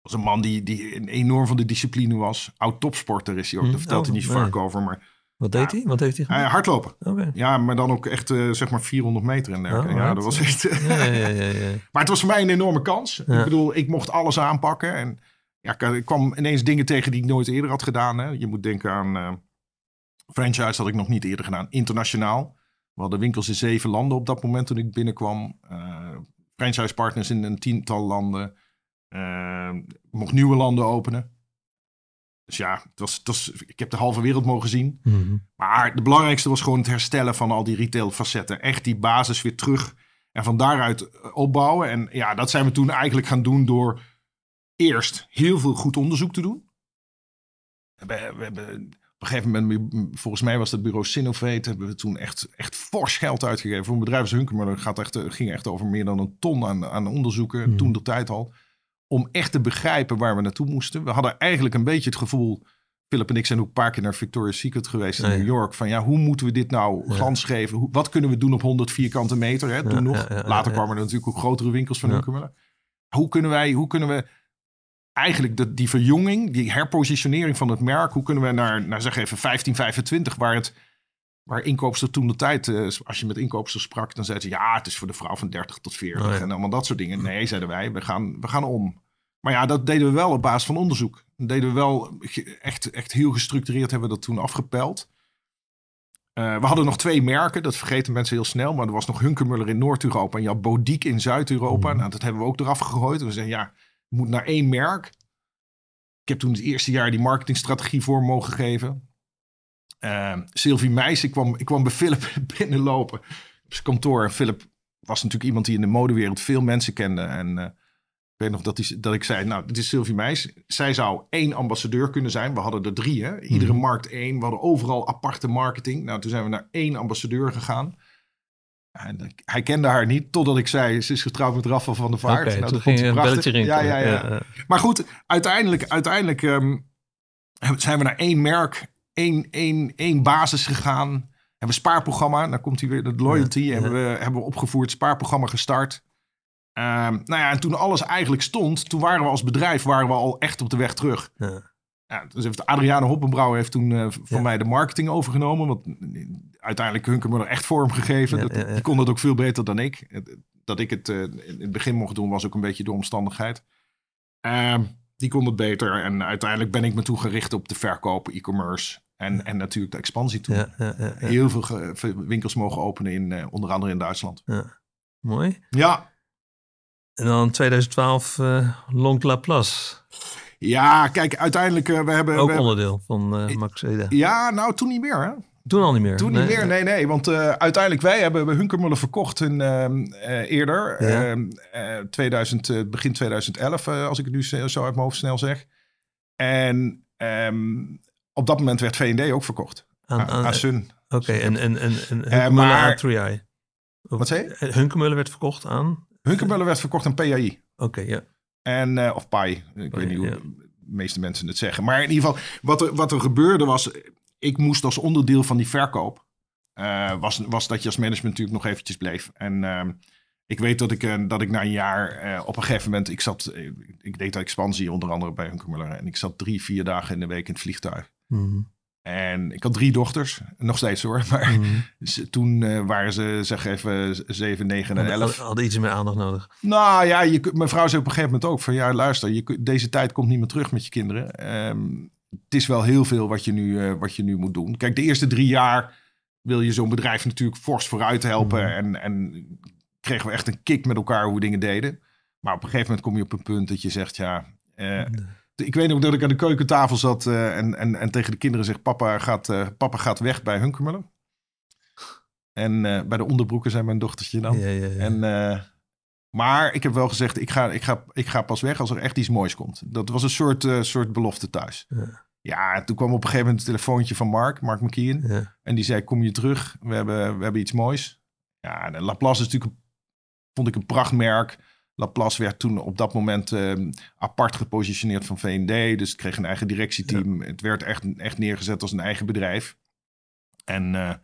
was een man die, die enorm van de discipline was. Oud topsporter is hij ook. Hm, Daar vertelt hij oh, niet nee. vaak over. Maar Wat deed Ja. hij? Wat heeft hij gedaan? hardlopen. Oké. Ja, maar dan ook echt eh, zeg maar 400 meter en dergelijke. Oh, ja, dat was echt... Ja, ja, ja, ja. Maar het was voor mij een enorme kans. Ik bedoel, ik mocht alles aanpakken. En ja, ik, kwam ineens dingen tegen die ik nooit eerder had gedaan. Hè. Je moet denken aan eh, franchise had ik nog niet eerder gedaan. Internationaal. We hadden winkels in zeven landen op dat moment toen ik binnenkwam. Eh, franchisepartners in een tiental landen. Uh, mocht nieuwe landen openen. Dus ja, het was, het was, ik heb de halve wereld mogen zien. Mhm. Maar de belangrijkste was gewoon het herstellen van al die retail facetten. Echt die basis weer terug en van daaruit eh, opbouwen. En ja, dat zijn we toen eigenlijk gaan doen door eerst heel veel goed onderzoek te doen. We, we hebben op een gegeven moment, volgens mij was het bureau Sinovate, hebben we toen echt, echt fors geld uitgegeven. Voor een bedrijf als Hunkemuller gaat echt, ging echt over meer dan een ton aan, aan onderzoeken, Mhm. toen de tijd al. Om echt te begrijpen waar we naartoe moesten. We hadden eigenlijk een beetje het gevoel, Philip en ik zijn ook een paar keer naar Victoria's Secret geweest in ja. New York. Van ja, hoe moeten we dit nou Ja. glans geven? Hoe, wat kunnen we doen op 100 vierkante meter? Hè? Toen Ja, nog. Later kwamen er natuurlijk ook grotere winkels van Ja. Hoe kunnen wij, hoe kunnen we eigenlijk de, die verjonging, die herpositionering van het merk, hoe kunnen we naar, naar zeg even 1525, waar het waar inkoopster toen de tijd, eh, als je met inkoopsters sprak, dan zeiden ze ja, het is voor de vrouw van 30 tot 40 Oh ja. en allemaal dat soort dingen. Nee, zeiden wij, we gaan, we gaan om. Maar ja, dat deden we wel op basis van onderzoek. Dat deden we wel echt, echt heel gestructureerd, hebben we dat toen afgepeld. Eh, we hadden nog twee merken, dat vergeten mensen heel snel. Maar er was nog Hunkemuller in Noord-Europa en je had Bodiek in Zuid-Europa. Mhm. Nou, dat hebben we ook eraf gegooid. We zeiden, ja, moet naar één merk. Ik heb toen het eerste jaar die marketingstrategie voor mogen geven. Eh, Sylvie Meijs, ik kwam, ik kwam bij Philip binnenlopen op zijn kantoor. En Philip was natuurlijk iemand die in de modewereld veel mensen kende. En eh, ik weet nog dat, hij, dat ik zei, nou, dit is Sylvie Meijs. Zij zou één ambassadeur kunnen zijn. We hadden er drie, hè? Iedere Mhm. markt één. We hadden overal aparte marketing. Nou, toen zijn we naar één ambassadeur gegaan. En hij kende haar niet, totdat ik zei, ze is getrouwd met Rafa van der Vaart. Nou, toen dat vond een prachtig. ja, ja. ja. Maar goed, uiteindelijk, uiteindelijk ehm, zijn we naar één merk, één, één, één basis gegaan. Hebben we spaarprogramma, dan komt hij weer, de loyalty, Ja. Hebben, we, hebben we opgevoerd, spaarprogramma gestart. Ehm, nou ja, en toen alles eigenlijk stond, toen waren we als bedrijf waren we al echt op de weg terug. Ja. Ja, dus heeft Adriane Hoppenbrouwer heeft toen eh, van Ja. mij de marketing overgenomen. Want uiteindelijk Hunkemuller echt vorm gegeven. Ja, dat. Die kon dat ook veel beter dan ik. Dat ik het eh, in het begin mocht doen was ook een beetje de omstandigheid. Ehm, die kon het beter. En uiteindelijk ben ik me toen gericht op de verkoop, e-commerce. En, en natuurlijk de expansie toen. Ja, ja, ja, ja. Heel veel winkels mogen openen, in, eh, onder andere in Duitsland. Mooi. Ja, En dan 2012 eh Long Laplace. ja kijk, uiteindelijk, eh, we hebben... Ook we hebben- onderdeel van Max Ede. ja, nou, toen niet meer, hè? Toen al niet meer. Toen niet meer, nee, nee. Want uiteindelijk, wij hebben we Hunkermuller verkocht in, ehm, eh, eerder. Ja. Ehm, eh, 2000, eh, begin 2011, eh, als ik het nu zo uit mijn hoofd snel zeg. En ehm, op dat moment werd V&D ook verkocht. Aan, Aan, Sun. Oké, en, en, en, en Hunkemuller Eh, maar- aan 3i. Of- Wat zei je? eh, Hunkemuller werd verkocht aan... Hunkermuller werd verkocht aan PAI. Oké, ja. En, eh, of PAI. Ik weet niet hoe ja. de meeste mensen het zeggen. Maar in ieder geval, wat er, wat er gebeurde was... Ik moest als onderdeel van die verkoop... was, was dat je als management natuurlijk nog eventjes bleef. En ehm, ik weet dat ik, dat ik na een jaar op een gegeven moment... Ik, zat, ik deed de expansie onder andere bij Hunkermuller. En ik zat drie, vier dagen in de week in het vliegtuig. Mhm. En ik had drie dochters. Nog steeds hoor. Maar Mhm. ze- toen eh, waren ze zeg even zeven, negen en Hadden, elf. hadden- hadden iets meer aandacht nodig. Nou ja, je, kunt- mijn vrouw zei op een gegeven moment ook van ja, luister, je, kunt- deze tijd komt niet meer terug met je kinderen. Ehm, het is wel heel veel wat je, nu, eh, wat je nu moet doen. Kijk, de eerste drie jaar wil je zo'n bedrijf natuurlijk fors vooruit helpen. Mhm. En, en kregen we echt een kick met elkaar hoe we dingen deden. Maar op een gegeven moment kom je op een punt dat je zegt ja. eh, ik weet nog dat ik aan de keukentafel zat eh, en, en, en tegen de kinderen zeg: Papa gaat, eh, papa gaat weg bij Hunkermuller. En eh, bij de onderbroeken zijn mijn dochtertje dan. Ja, ja, ja. En, maar ik heb wel gezegd, ik ga, ik, ga, ik ga pas weg als er echt iets moois komt. Dat was een soort, soort belofte thuis. Ja. Ja, toen kwam op een gegeven moment een telefoontje van Mark, Mark McKeon. ja. En die zei, kom je terug? We hebben, we hebben iets moois. Ja, de Laplace is natuurlijk, een- vond ik een prachtmerk. Laplace werd toen op dat moment eh, apart gepositioneerd van V&D. Dus het kreeg een eigen directieteam. Het werd echt, echt neergezet als een eigen bedrijf. En eh,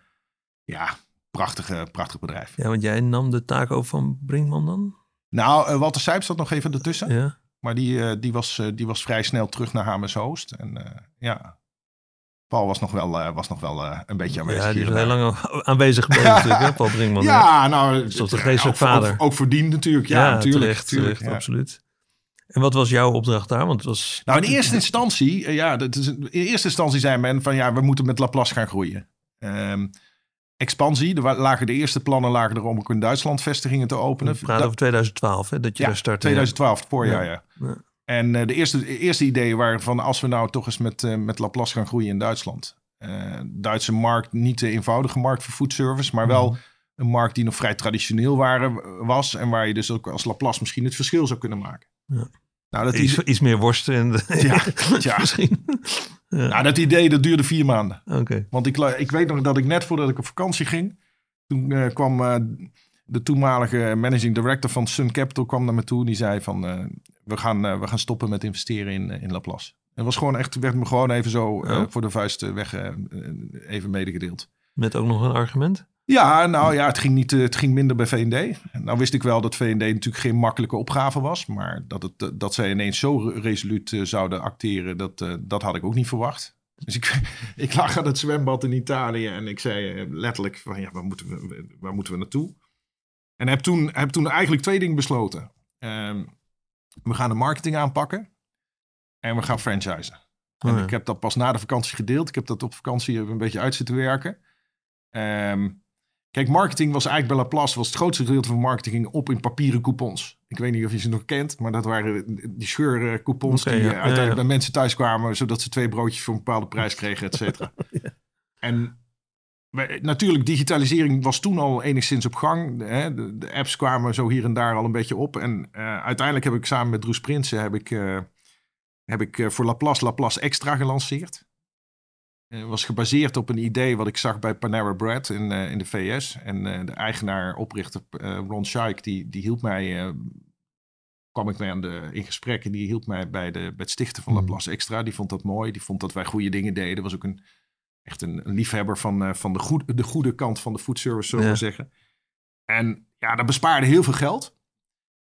ja, prachtige, prachtig bedrijf. ja, want jij nam de taak over van Brinkman dan? Nou, eh, Walter Sijp zat nog even ertussen. Ja. Maar die, die, was, die was vrij snel terug naar Hamers Hoost. En ja, Paul was nog wel, eh, was nog wel eh, een beetje aanwezig. Ja, die is heel lang toch natuurlijk, hè, Paul Brinkman. hè? Ja, nou, de ook, vader. Ook, ook verdiend natuurlijk. Ja, natuurlijk. terecht, tuurlijk, terecht, ja. absoluut. En wat was jouw opdracht daar? Want het was... Nou, in eerste instantie, eh, ja, dat is, in eerste instantie zei men van ja, we moeten met Laplace gaan groeien. Ehm, expansie. Er lagen de eerste plannen lagen er om ook in Duitsland vestigingen te openen. We praten Dat- over 2012, hè, dat je ja, daar startte. 2012, het voorjaar, ja. Ja. En eh, de eerste, eerste ideeën waren van als we nou toch eens met, eh, met Laplace gaan groeien in Duitsland. Eh, Duitse markt, niet de eenvoudige markt voor foodservice, maar wel Mhm. een markt die nog vrij traditioneel waren, was. En waar je dus ook als Laplace misschien het verschil zou kunnen maken. Ja. Nou, dat Iets, iets meer worsten. En, Ja, ja. misschien. Ja. nou, dat idee dat duurde vier maanden. Oké. Want ik, ik weet nog dat ik net voordat ik op vakantie ging, toen kwam de toenmalige managing director van Sun Capital kwam naar me toe. En die zei van, we, gaan, eh, we gaan stoppen met investeren in, eh, in Laplace. Het was gewoon echt, werd me gewoon even zo eh, voor de vuist weg even medegedeeld. Met ook nog een argument? Ja, nou ja, het ging, niet, het ging minder bij V&D. Nou wist ik wel dat V&D natuurlijk geen makkelijke opgave was. Maar dat, het, dat zij ineens zo re- resoluut zouden acteren, dat, dat had ik ook niet verwacht. Dus ik, ik lag aan het zwembad in Italië en ik zei letterlijk van ja, waar moeten we, waar moeten we naartoe? En heb toen, heb toen eigenlijk twee dingen besloten. Ehm, we gaan de marketing aanpakken en we gaan franchisen. En Oh ja. ik heb dat pas na de vakantie gedeeld. Ik heb dat op vakantie een beetje uit zitten werken. Ehm, kijk, marketing was eigenlijk bij Laplace... was het grootste gedeelte van marketing op in papieren coupons. Ik weet niet of je ze nog kent, maar dat waren die scheurcoupons... Oké, die ja. uiteindelijk ja. bij mensen thuis kwamen... zodat ze twee broodjes voor een bepaalde prijs kregen, et cetera. En natuurlijk, digitalisering was toen al enigszins op gang. Hè? De, de apps kwamen zo hier en daar al een beetje op. En eh, uiteindelijk heb ik samen met Droes Prinsen... heb ik, eh, heb ik eh, voor Laplace Laplace Extra gelanceerd. Was gebaseerd op een idee wat ik zag bij Panera Bread in, eh, in de VS. En eh, de eigenaar, oprichter eh, Ron Scheik, die, die hielp mij... eh, kwam ik mee aan de, in gesprek en die hielp mij bij, de, bij het stichten van Hmm. Laplace Extra. Die vond dat mooi. Die vond dat wij goede dingen deden. Was ook een, echt een, een liefhebber van, eh, van de, goede de goede kant van de foodservice, zullen we Ja. zeggen. En ja, dat bespaarde heel veel geld.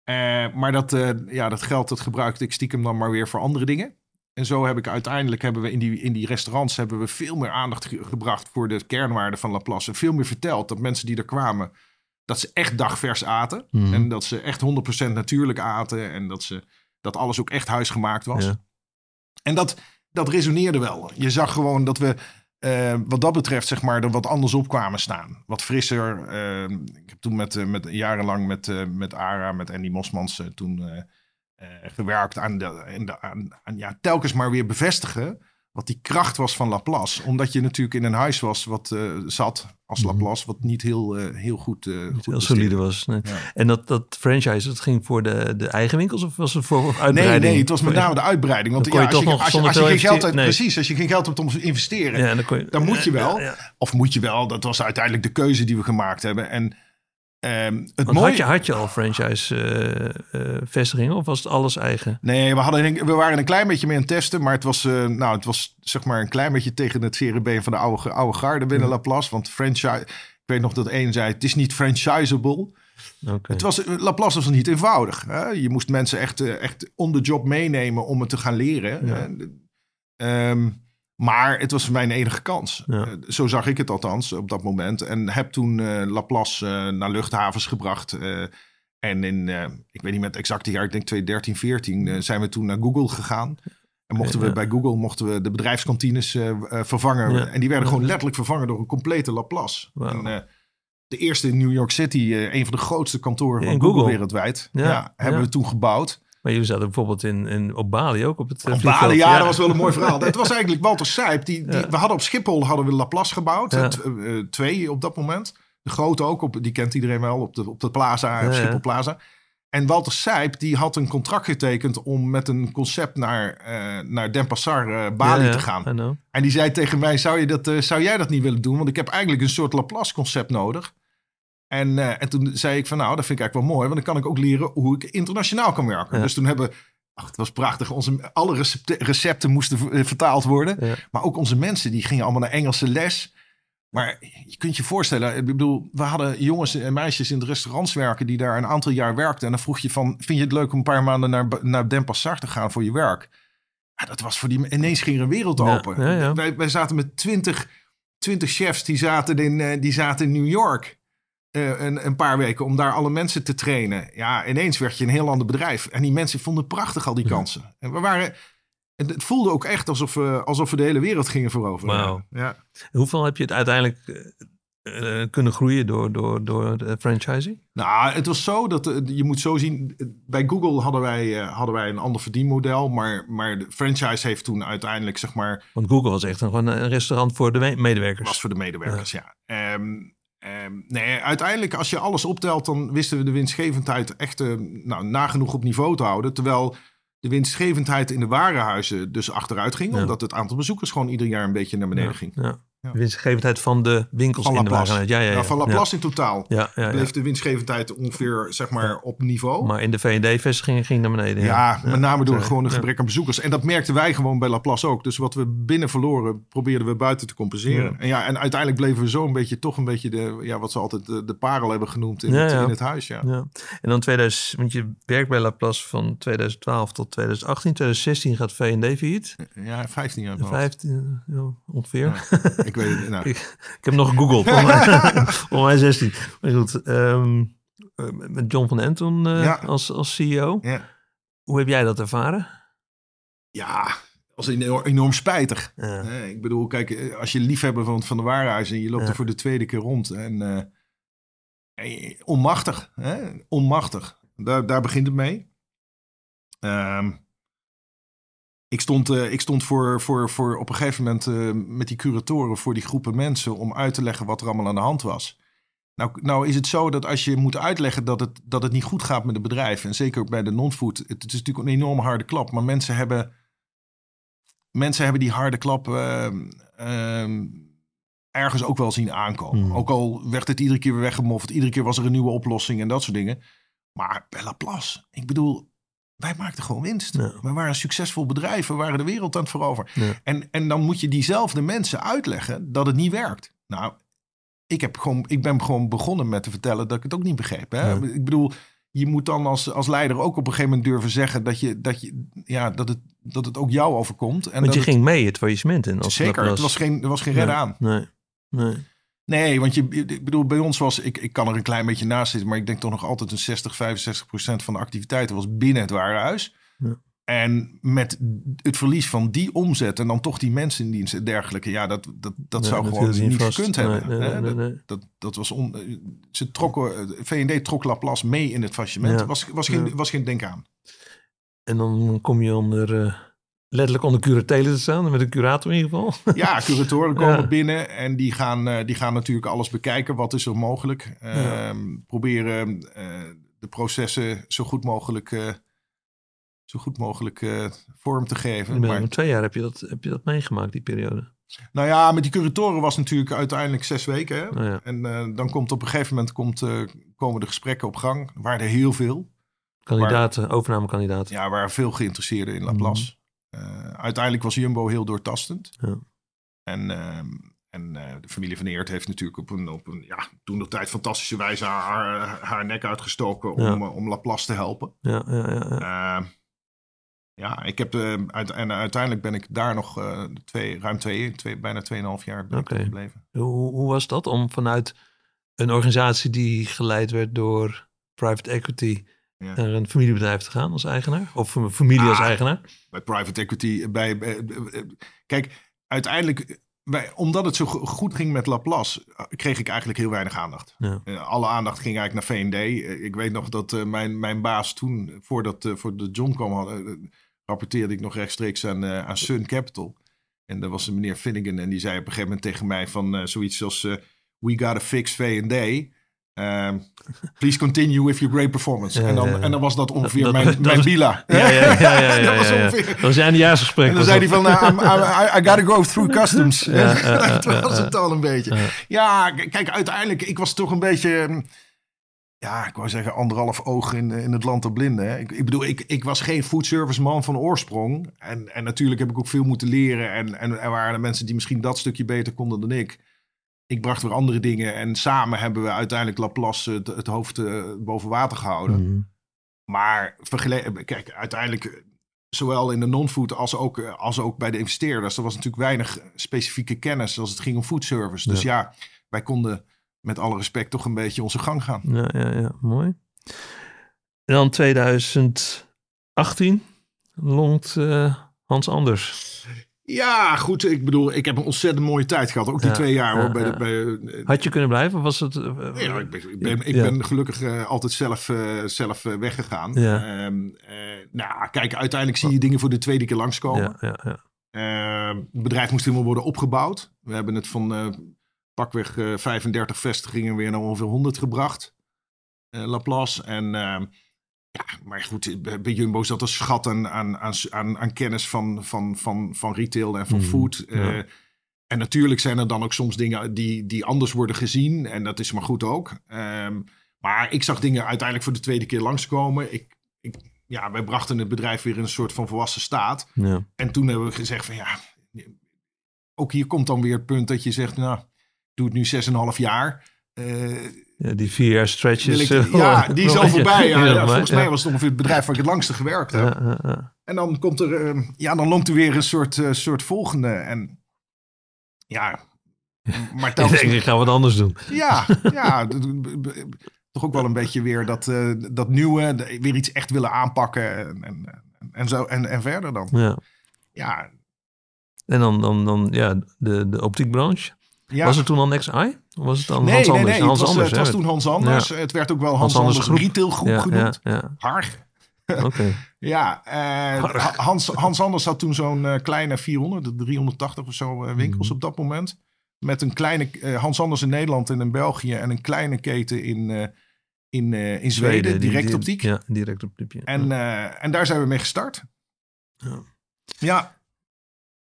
Eh, maar dat, eh, ja, dat geld dat gebruikte ik stiekem dan maar weer voor andere dingen. En zo heb ik uiteindelijk hebben we in die, in die restaurants hebben we veel meer aandacht ge- gebracht voor de kernwaarden van Laplace. En veel meer verteld dat mensen die er kwamen, dat ze echt dagvers aten. Mhm. En dat ze echt 100% natuurlijk aten. En dat, ze, dat alles ook echt huisgemaakt was. Ja. En dat, dat resoneerde wel. Je zag gewoon dat we eh, wat dat betreft zeg maar er wat anders op kwamen staan. Wat frisser. Eh, ik heb toen met, eh, met, jarenlang met, met ARA, met Andy Mosmans toen gewerkt aan, de, aan, de, aan ja, telkens maar weer bevestigen wat die kracht was van Laplace. Omdat je natuurlijk in een huis was wat eh, zat als Mhm. Laplace, wat niet heel, eh, heel goed, eh goed heel solide was. Nee. Ja. En dat, dat franchise, dat ging voor de, de eigen winkels of was het voor Nee, uitbreiding? nee, het was met name de uitbreiding. Want ja, als, je, als, je, als je geen geld hebt, precies, als je geen geld hebt om te investeren, Ja, dan, kon je, Dan moet je wel. Of moet je wel, dat was uiteindelijk de keuze die we gemaakt hebben. En ehm, het mooie... had, je, had je al franchise-vestigingen of was het alles eigen? Nee, we, hadden, we waren een klein beetje mee aan het testen, maar het was, eh, nou, het was zeg maar een klein beetje tegen het been van de oude, oude garde binnen Ja. Laplace. Want franchise, ik weet nog dat één zei, het is niet franchisable. Oké. Het was, Laplace was niet eenvoudig. Hè? Je moest mensen echt, eh, echt on the job meenemen om het te gaan leren. Ja. Eh, ehm, maar het was mijn enige kans. Ja. Eh, zo zag ik het althans op dat moment. En heb toen eh, Laplace eh, naar luchthavens gebracht. en in, ik weet niet met het exacte jaar, ik denk 2013, 14, eh, zijn we toen naar Google gegaan. En mochten we Ja. bij Google mochten we de bedrijfskantines vervangen. Ja. En die werden gewoon letterlijk vervangen door een complete Laplace. En, de eerste in New York City, een van de grootste kantoren van Google, Google. wereldwijd. Hebben we toen gebouwd. Maar jullie zaten bijvoorbeeld in, in, op Bali ook op het eh, Op. Bali, ja, dat was wel een mooi verhaal. Het was eigenlijk Walter Sijp. Die, die, Ja. We hadden op Schiphol hadden we Laplace gebouwd. Ja. Eh, eh, twee op dat moment. De grote ook, op, die kent iedereen wel, op de, op de plaza, op. Schiphol Plaza. En Walter Sijp, die had een contract getekend om met een concept naar, eh naar Denpasar, Bali Ja, ja, te gaan. En die zei tegen mij, zou, je dat, zou jij dat niet willen doen? Want ik heb eigenlijk een soort Laplace-concept nodig. En, eh, en toen zei ik van, nou, dat vind ik eigenlijk wel mooi. Want dan kan ik ook leren hoe ik internationaal kan werken. Ja. Dus toen hebben, ach, het was prachtig. Onze, alle recepten, recepten moesten eh, vertaald worden. Ja. Maar ook onze mensen, die gingen allemaal naar Engelse les. Maar je kunt je voorstellen, ik bedoel, we hadden jongens en meisjes in de restaurants werken die daar een aantal jaar werkten. En dan vroeg je van, vind je het leuk om een paar maanden naar, naar Denpasar te gaan voor je werk? Ja, dat was voor die, ineens ging er een wereld open. ja, ja. Wij, wij zaten met twintig, twintig chefs, die zaten in, eh, die zaten in New York. Eh, een, een paar weken om daar alle mensen te trainen. Ja, ineens werd je een heel ander bedrijf. En die mensen vonden prachtig al die Ja. kansen. En we waren, het voelde ook echt alsof we, alsof we de hele wereld gingen veroveren. Wauw. Ja. Hoeveel heb je het uiteindelijk eh, kunnen groeien door, door, door de franchising? Nou, het was zo dat eh, je moet zo zien. eh, Bij Google hadden wij, eh, hadden wij een ander verdienmodel. Maar, maar de franchise heeft toen uiteindelijk, zeg maar, Want Google was echt een, gewoon een restaurant voor de me- medewerkers. was voor de medewerkers. Ja. Ehm, ehm, nee, uiteindelijk, als je alles optelt, dan wisten we de winstgevendheid echt eh, nou, nagenoeg op niveau te houden. Terwijl de winstgevendheid in de warenhuizen dus achteruit ging. Ja. Omdat het aantal bezoekers gewoon ieder jaar een beetje naar beneden ja, ging. Ja. Ja. Winstgevendheid van de winkels Van in de. Ja, ja, ja. Nou, van Laplace in totaal Ja, ja, ja, ja. bleef de winstgevendheid ongeveer zeg maar, op niveau. Maar in de V&D-vestigingen ging naar beneden. Ja, met name door Ja. gewoon een Ja. gebrek aan bezoekers. En dat merkten wij gewoon bij Laplace ook. Dus wat we binnen verloren, probeerden we buiten te compenseren. Ja. En, ja, en uiteindelijk bleven we zo een beetje, toch een beetje de, ja, wat ze altijd de, de parel hebben genoemd in, Ja, het, ja. in het huis. Ja. Ja. En dan 2000, want je werkt bij Laplace van 2012 tot 2018. 2016 gaat V&D failliet. Ja, 15 jaar. mijn hoofd. 15 ja, ongeveer. Ik weet het. Nou, Ik, ik heb nog gegoogeld. Volgens mij, volgens mij 16. Maar goed, ehm, eh, met John van Anton Ja. als, als CEO. ja. Hoe heb jij dat ervaren? ja, als enorm, enorm spijtig. Ja. Eh, ik bedoel, kijk, eh, als je liefhebber van, van de warenhuis en je loopt er voor de tweede keer rond. En onmachtig, hè? onmachtig. Daar, daar begint het mee. Ehm, ik stond, eh, ik stond voor, voor, voor op een gegeven moment eh, met die curatoren voor die groepen mensen om uit te leggen wat er allemaal aan de hand was. Nou, nou is het zo dat als je moet uitleggen dat het, dat het niet goed gaat met het bedrijf, en zeker ook bij de non-food, het, het is natuurlijk een enorme harde klap, maar mensen hebben, mensen hebben die harde klap ehm, ehm, ergens ook wel zien aankomen. Hmm. Ook al werd het iedere keer weer weggemoffeld, iedere keer was er een nieuwe oplossing en dat soort dingen. Maar bij Laplace, ik bedoel, wij maakten gewoon winst. Ja. We waren een succesvol bedrijf, we waren de wereld aan het veroveren. Ja. En, en dan moet je diezelfde mensen uitleggen dat het niet werkt. Nou, ik, heb gewoon, ik ben gewoon begonnen met te vertellen dat ik het ook niet begreep. Hè? Ja. Ik bedoel, je moet dan als, als leider ook op een gegeven moment durven zeggen dat, je, dat, je, ja, dat, het, dat het ook jou overkomt. En Want dat je het- ging mee het faillissement in. Als zeker, Laplace. het was geen, er was geen redden aan. Nee, nee. Nee, want je, ik bedoel, bij ons was, ik, ik kan er een klein beetje naast zitten, maar ik denk toch nog altijd een 60, 65 procent van de activiteiten was binnen het warenhuis. Ja. En met het verlies van die omzet en dan toch die mensen in dienst en dergelijke, ja, dat, dat, dat zou dat gewoon niet vast. gekund hebben. nee, hè? nee, Dat-. Dat, dat was on, ze trokken, eh, V&D trok Laplace mee in het faillissement. Ja. Was, was, geen, was geen denk aan. En dan kom je onder, eh, letterlijk onder curatelen te staan. Met een curator in ieder geval. Ja, curatoren komen Ja. binnen en die gaan, eh, die gaan natuurlijk alles bekijken. Wat is er mogelijk? Ehm, Proberen eh, de processen zo goed mogelijk, eh, zo goed mogelijk vorm te geven. Maar... Twee jaar heb je, dat, heb je dat meegemaakt, die periode. nou ja, met die curatoren was natuurlijk uiteindelijk zes weken. Hè? Nou ja. En dan komt op een gegeven moment komt, komen de gesprekken op gang. Er waren er heel veel. Kandidaten, overnamekandidaten. Ja, waren veel geïnteresseerden in Laplace. Eh, uiteindelijk was Jumbo heel doortastend. Ja. En, ehm, en eh, de familie van Eert heeft natuurlijk op een, op een ja, toen de tijd fantastische wijze haar, haar nek uitgestoken om, Ja. eh, om Laplace te helpen. Ja, ja, ja. ja. Eh, ja, ik heb de, uit, en uiteindelijk ben ik daar nog twee, ruim twee, twee, bijna 2,5 jaar ben gebleven. Hoe, hoe was dat om vanuit een organisatie die geleid werd door private equity Ja. naar een familiebedrijf te gaan als eigenaar? Of een familie als Ah. eigenaar? bij private equity. Bij, bij- eh, kijk, uiteindelijk, bij, omdat het zo go- goed ging met Laplace, eh, kreeg ik eigenlijk heel weinig aandacht. Ja. Eh, alle aandacht ging eigenlijk naar V&D. Eh, ik weet nog dat eh, mijn, mijn baas toen, voordat eh, voor de John kwam, had, eh, rapporteerde ik nog rechtstreeks aan, eh, aan Sun Capital. En dat was een meneer Finnegan en die zei op een gegeven moment tegen mij van eh, zoiets als... eh, We gotta fix V&D. Um, please continue with your great performance. Ja, en, dan, ja, ja. en dan was dat ongeveer dat- mijn, dat mijn bila. Ja, ja, ja. dat was ongeveer... Dat was eindejaarsgesprek. En dan zei hij van, uh, I'm- I, I gotta go through customs. Dat was het al een beetje. Ja. Kijk, uiteindelijk, ik was toch een beetje... hm, Ja, ik wou zeggen anderhalf oog in, in het land der blinden. Hè. Ik, ik bedoel, ik, ik was geen foodservice man van oorsprong. En, en natuurlijk heb ik ook veel moeten leren. En, en er waren er mensen die misschien dat stukje beter konden dan ik. Ik bracht weer andere dingen. En samen hebben we uiteindelijk Laplace het, het hoofd eh, boven water gehouden. Mhm. Maar vergeleken, kijk, uiteindelijk, eh, zowel in de non-food als ook, eh, als ook bij de investeerders, er was natuurlijk weinig specifieke kennis als het ging om foodservice. Dus ja, wij konden met alle respect toch een beetje onze gang gaan. Ja, ja, ja, mooi. En dan 2018 longt eh, Hans Anders. Ja, goed. Ik bedoel, ik heb een ontzettend mooie tijd gehad. Ook die Ja, twee jaar hoor. ja, Bij ja. de, bij, eh, Had je kunnen blijven? Was het... ja, ik ben, ik ben, ik Ja. ben gelukkig eh, altijd zelf, zelf weggegaan. Ja. Eh, nou, kijk, uiteindelijk zie je dingen voor de tweede keer langskomen. ja, ja, ja. Ehm, het bedrijf moest helemaal worden opgebouwd. We hebben het van pakweg eh 35 vestigingen weer naar ongeveer 100 gebracht. Laplace. En ehm, ja, maar goed, bij Jumbo zat een schat aan, aan, aan, aan, kennis van, van, van, van retail en van Mhm, food. ja. Eh, en natuurlijk zijn er dan ook soms dingen die, die anders worden gezien. En dat is maar goed ook. Ehm, maar ik zag dingen uiteindelijk voor de tweede keer langskomen. Ik, ik, ja, wij brachten het bedrijf weer in een soort van volwassen staat. ja. En toen hebben we gezegd van ja, ook hier komt dan weer het punt dat je zegt, nou, doe het nu 6,5 jaar. Ja, die vier jaar stretch wil is... ik, eh, ja, wel- die is al voorbij. Ja, volgens mij was het ongeveer het bedrijf waar ik het langste gewerkt heb. En dan komt er, eh, ja, dan longt er weer een soort, eh, soort volgende. En ja, maar Ik telkens, denk, ik ga wat anders doen. ja, ja, toch ook wel een beetje weer dat, eh, dat nieuwe, weer iets echt willen aanpakken en, en, en zo en, en verder dan. Ja. Ja, En dan, dan, dan ja, de, de optiekbranche. Ja. Was het toen al Next Eye? Of was het dan nee, Hans nee, Anders? nee. Hans het was, Anders, het was toen Hans Anders. Het werd ook wel Hans, Hans Anders Anders, Groep. Retailgroep ja, genoemd. Ja. Harg. Oké. Ja, eh, Hans, Hans Anders had toen zo'n eh, kleine 400, 380 of zo eh, winkels Mhm. op dat moment. Met een kleine eh, Hans Anders in Nederland en in België en een kleine keten in, eh, in, eh, in Zweden, direct die- optiek. Ja, direct optiek. En, eh, en daar zijn we mee gestart. Ja.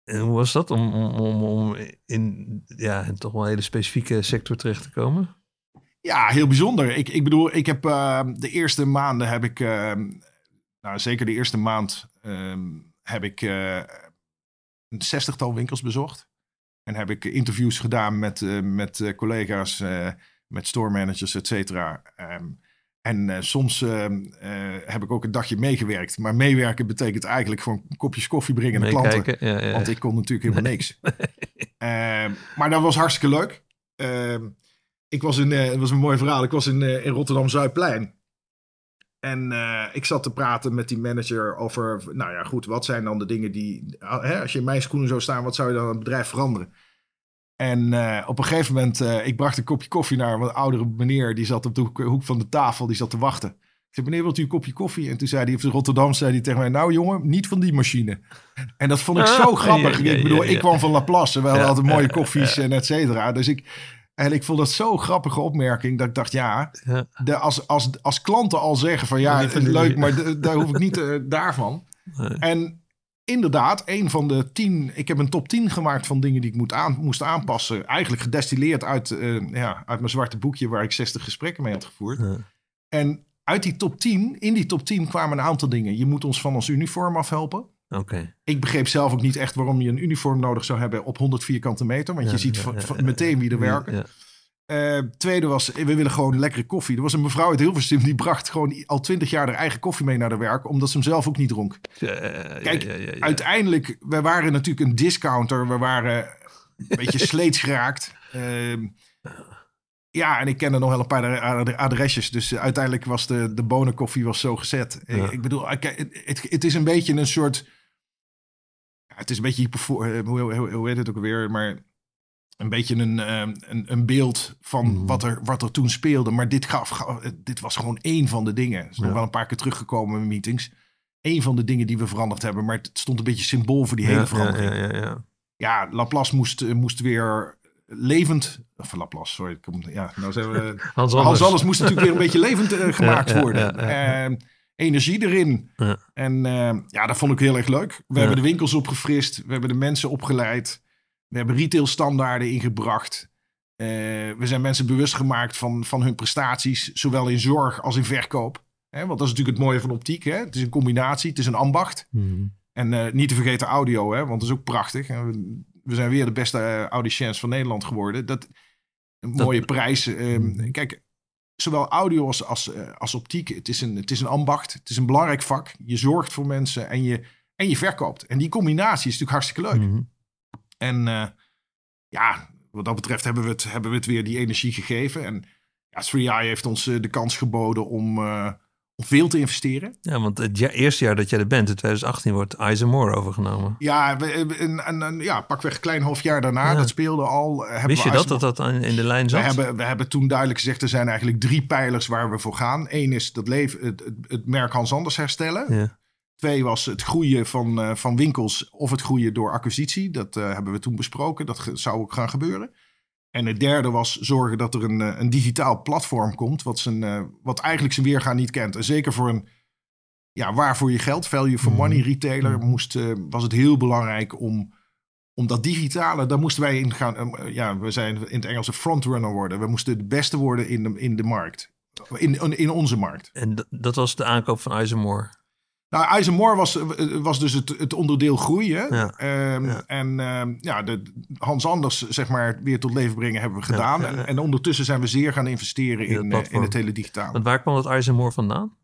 En hoe was dat om, om, om, in ja, een toch wel een hele specifieke sector terecht te komen? Ja, heel bijzonder. Ik, ik bedoel, ik heb eh, de eerste maanden heb ik, eh, nou zeker de eerste maand ehm, heb ik eh, een zestigtal winkels bezocht. En heb ik interviews gedaan met, met collega's, met store managers, et cetera. Ehm, en eh, soms ehm, eh, heb ik ook een dagje meegewerkt. Maar meewerken betekent eigenlijk gewoon kopjes koffie brengen naar klanten. Ja, ja. Want ik kon natuurlijk helemaal niks. Maar dat was hartstikke leuk. Ik was in, eh, het was een mooi verhaal. Ik was in, eh, in Rotterdam Zuidplein. En eh, ik zat te praten met die manager over, nou ja, goed, wat zijn dan de dingen die, ah, hè, als je in mijn schoenen zou staan, wat zou je dan aan het bedrijf veranderen? En eh, op een gegeven moment, eh, ik bracht een kopje koffie naar een oudere meneer, die zat op de hoek, hoek van de tafel, die zat te wachten. Ik zei, meneer, wilt u een kopje koffie? En toen zei hij, op Rotterdam, zei hij tegen mij, nou jongen, niet van die machine. En dat vond ik zo Ah, grappig. ja, ja, ik bedoel, ik kwam van Laplace, we hadden altijd mooie koffies en et cetera. Dus ik, en ik vond dat zo'n grappige opmerking, dat ik dacht, ja, de, als, als, als klanten al zeggen van ja, van leuk, maar daar hoef ik niet eh, daarvan. Nee. En inderdaad, een van de tien, ik heb een top 10 gemaakt van dingen die ik moet aan, moest aanpassen. Eigenlijk gedestilleerd uit, eh, ja, uit mijn zwarte boekje waar ik 60 gesprekken mee had gevoerd. Ja. En uit die top 10, in die top 10 kwamen een aantal dingen. Je moet ons van ons uniform afhelpen. Oké. Ik begreep zelf ook niet echt waarom je een uniform nodig zou hebben op 100 vierkante meter. Want Ja, je ziet ja. meteen wie er werken. Eh, tweede was, we willen gewoon lekkere koffie. Er was een mevrouw uit Hilversum die bracht gewoon al twintig jaar haar eigen koffie mee naar de werk, omdat ze hem zelf ook niet dronk. Ja, Kijk, ja, ja, ja. Uiteindelijk, we waren natuurlijk een discounter, we waren een beetje sleets geraakt. Ehm, ja, en ik kende nog wel een paar ad- adresjes, dus eh, uiteindelijk was de, de bonenkoffie was zo gezet. Ik, ik bedoel, ik- het, het, is een beetje een soort, het is een beetje eh, hoe, hoe, hoe heet het ook weer, maar een beetje een, ehm, een, een beeld van Mhm. wat, er, wat er toen speelde. Maar dit, gaf, gaf- dit was gewoon één van de dingen. Het is nog Ja. wel een paar keer teruggekomen in meetings. Eén van de dingen die we veranderd hebben. Maar het stond een beetje symbool voor die hele ja, verandering. Ja, Ja, ja, ja, ja. Laplace moest, eh, moest weer levend... Of Laplace, sorry. Ja, nou zijn we... Hans. Alles moest natuurlijk weer een beetje levend eh, gemaakt worden. Eh, energie erin. Ja. En eh, ja, dat vond ik heel erg leuk. We hebben de winkels opgefrist. We hebben de mensen opgeleid. We hebben retailstandaarden ingebracht. Eh, we zijn mensen bewust gemaakt van, van hun prestaties. Zowel in zorg als in verkoop. Hè, want dat is natuurlijk het mooie van optiek. Hè? Het is een combinatie. Het is een ambacht. Mhm. En eh, niet te vergeten audio, hè, want dat is ook prachtig. We, we zijn weer de beste uh, audiciëns van Nederland geworden. Dat, een Dat- mooie prijs. ehm, Mhm. Kijk, zowel audio als, als, als optiek, het is, een, het is een ambacht. Het is een belangrijk vak. Je zorgt voor mensen en je, en je verkoopt. En die combinatie is natuurlijk hartstikke leuk. Mhm. En eh, ja, wat dat betreft hebben we, het, hebben we het weer die energie gegeven. En ja, 3i heeft ons eh, de kans geboden om, eh, om veel te investeren. Ja, want het ja- eerste jaar dat jij er bent, in 2018, wordt Eisenmore overgenomen. Ja, we, een, een, een- ja pakweg een klein half jaar daarna, Ja. dat speelde al. Wist we je dat, dat in de lijn We zat? hebben, we hebben toen duidelijk gezegd, er zijn eigenlijk drie pijlers waar we voor gaan. Eén is dat leven, het, het, het merk Hans Anders herstellen. Ja. Twee was het groeien van, eh, van winkels of het groeien door acquisitie. Dat eh, hebben we toen besproken. Dat zou ook gaan gebeuren. En het derde was zorgen dat er een, eh, een digitaal platform komt. Wat, zijn, wat eigenlijk zijn weergaan niet kent. En zeker voor een ja, waar voor je geld, value for Mhm. money retailer, Mhm. moest, was het heel belangrijk om, om dat digitale, daar moesten wij in gaan. ja, we zijn in het Engels een frontrunner worden. We moesten de beste worden in de, in de markt. In, in onze markt. En dat was de aankoop van Eisenmoore. Nou, Eisenmoor was, was dus het, het onderdeel groeien. Ja. Ehm, Ja. En ehm, ja, de, Hans Anders, zeg maar, weer tot leven brengen hebben we gedaan. ja. En, en ondertussen zijn we zeer gaan investeren In het in, eh, in het hele digitale. Want waar kwam dat Eisenmoore vandaan?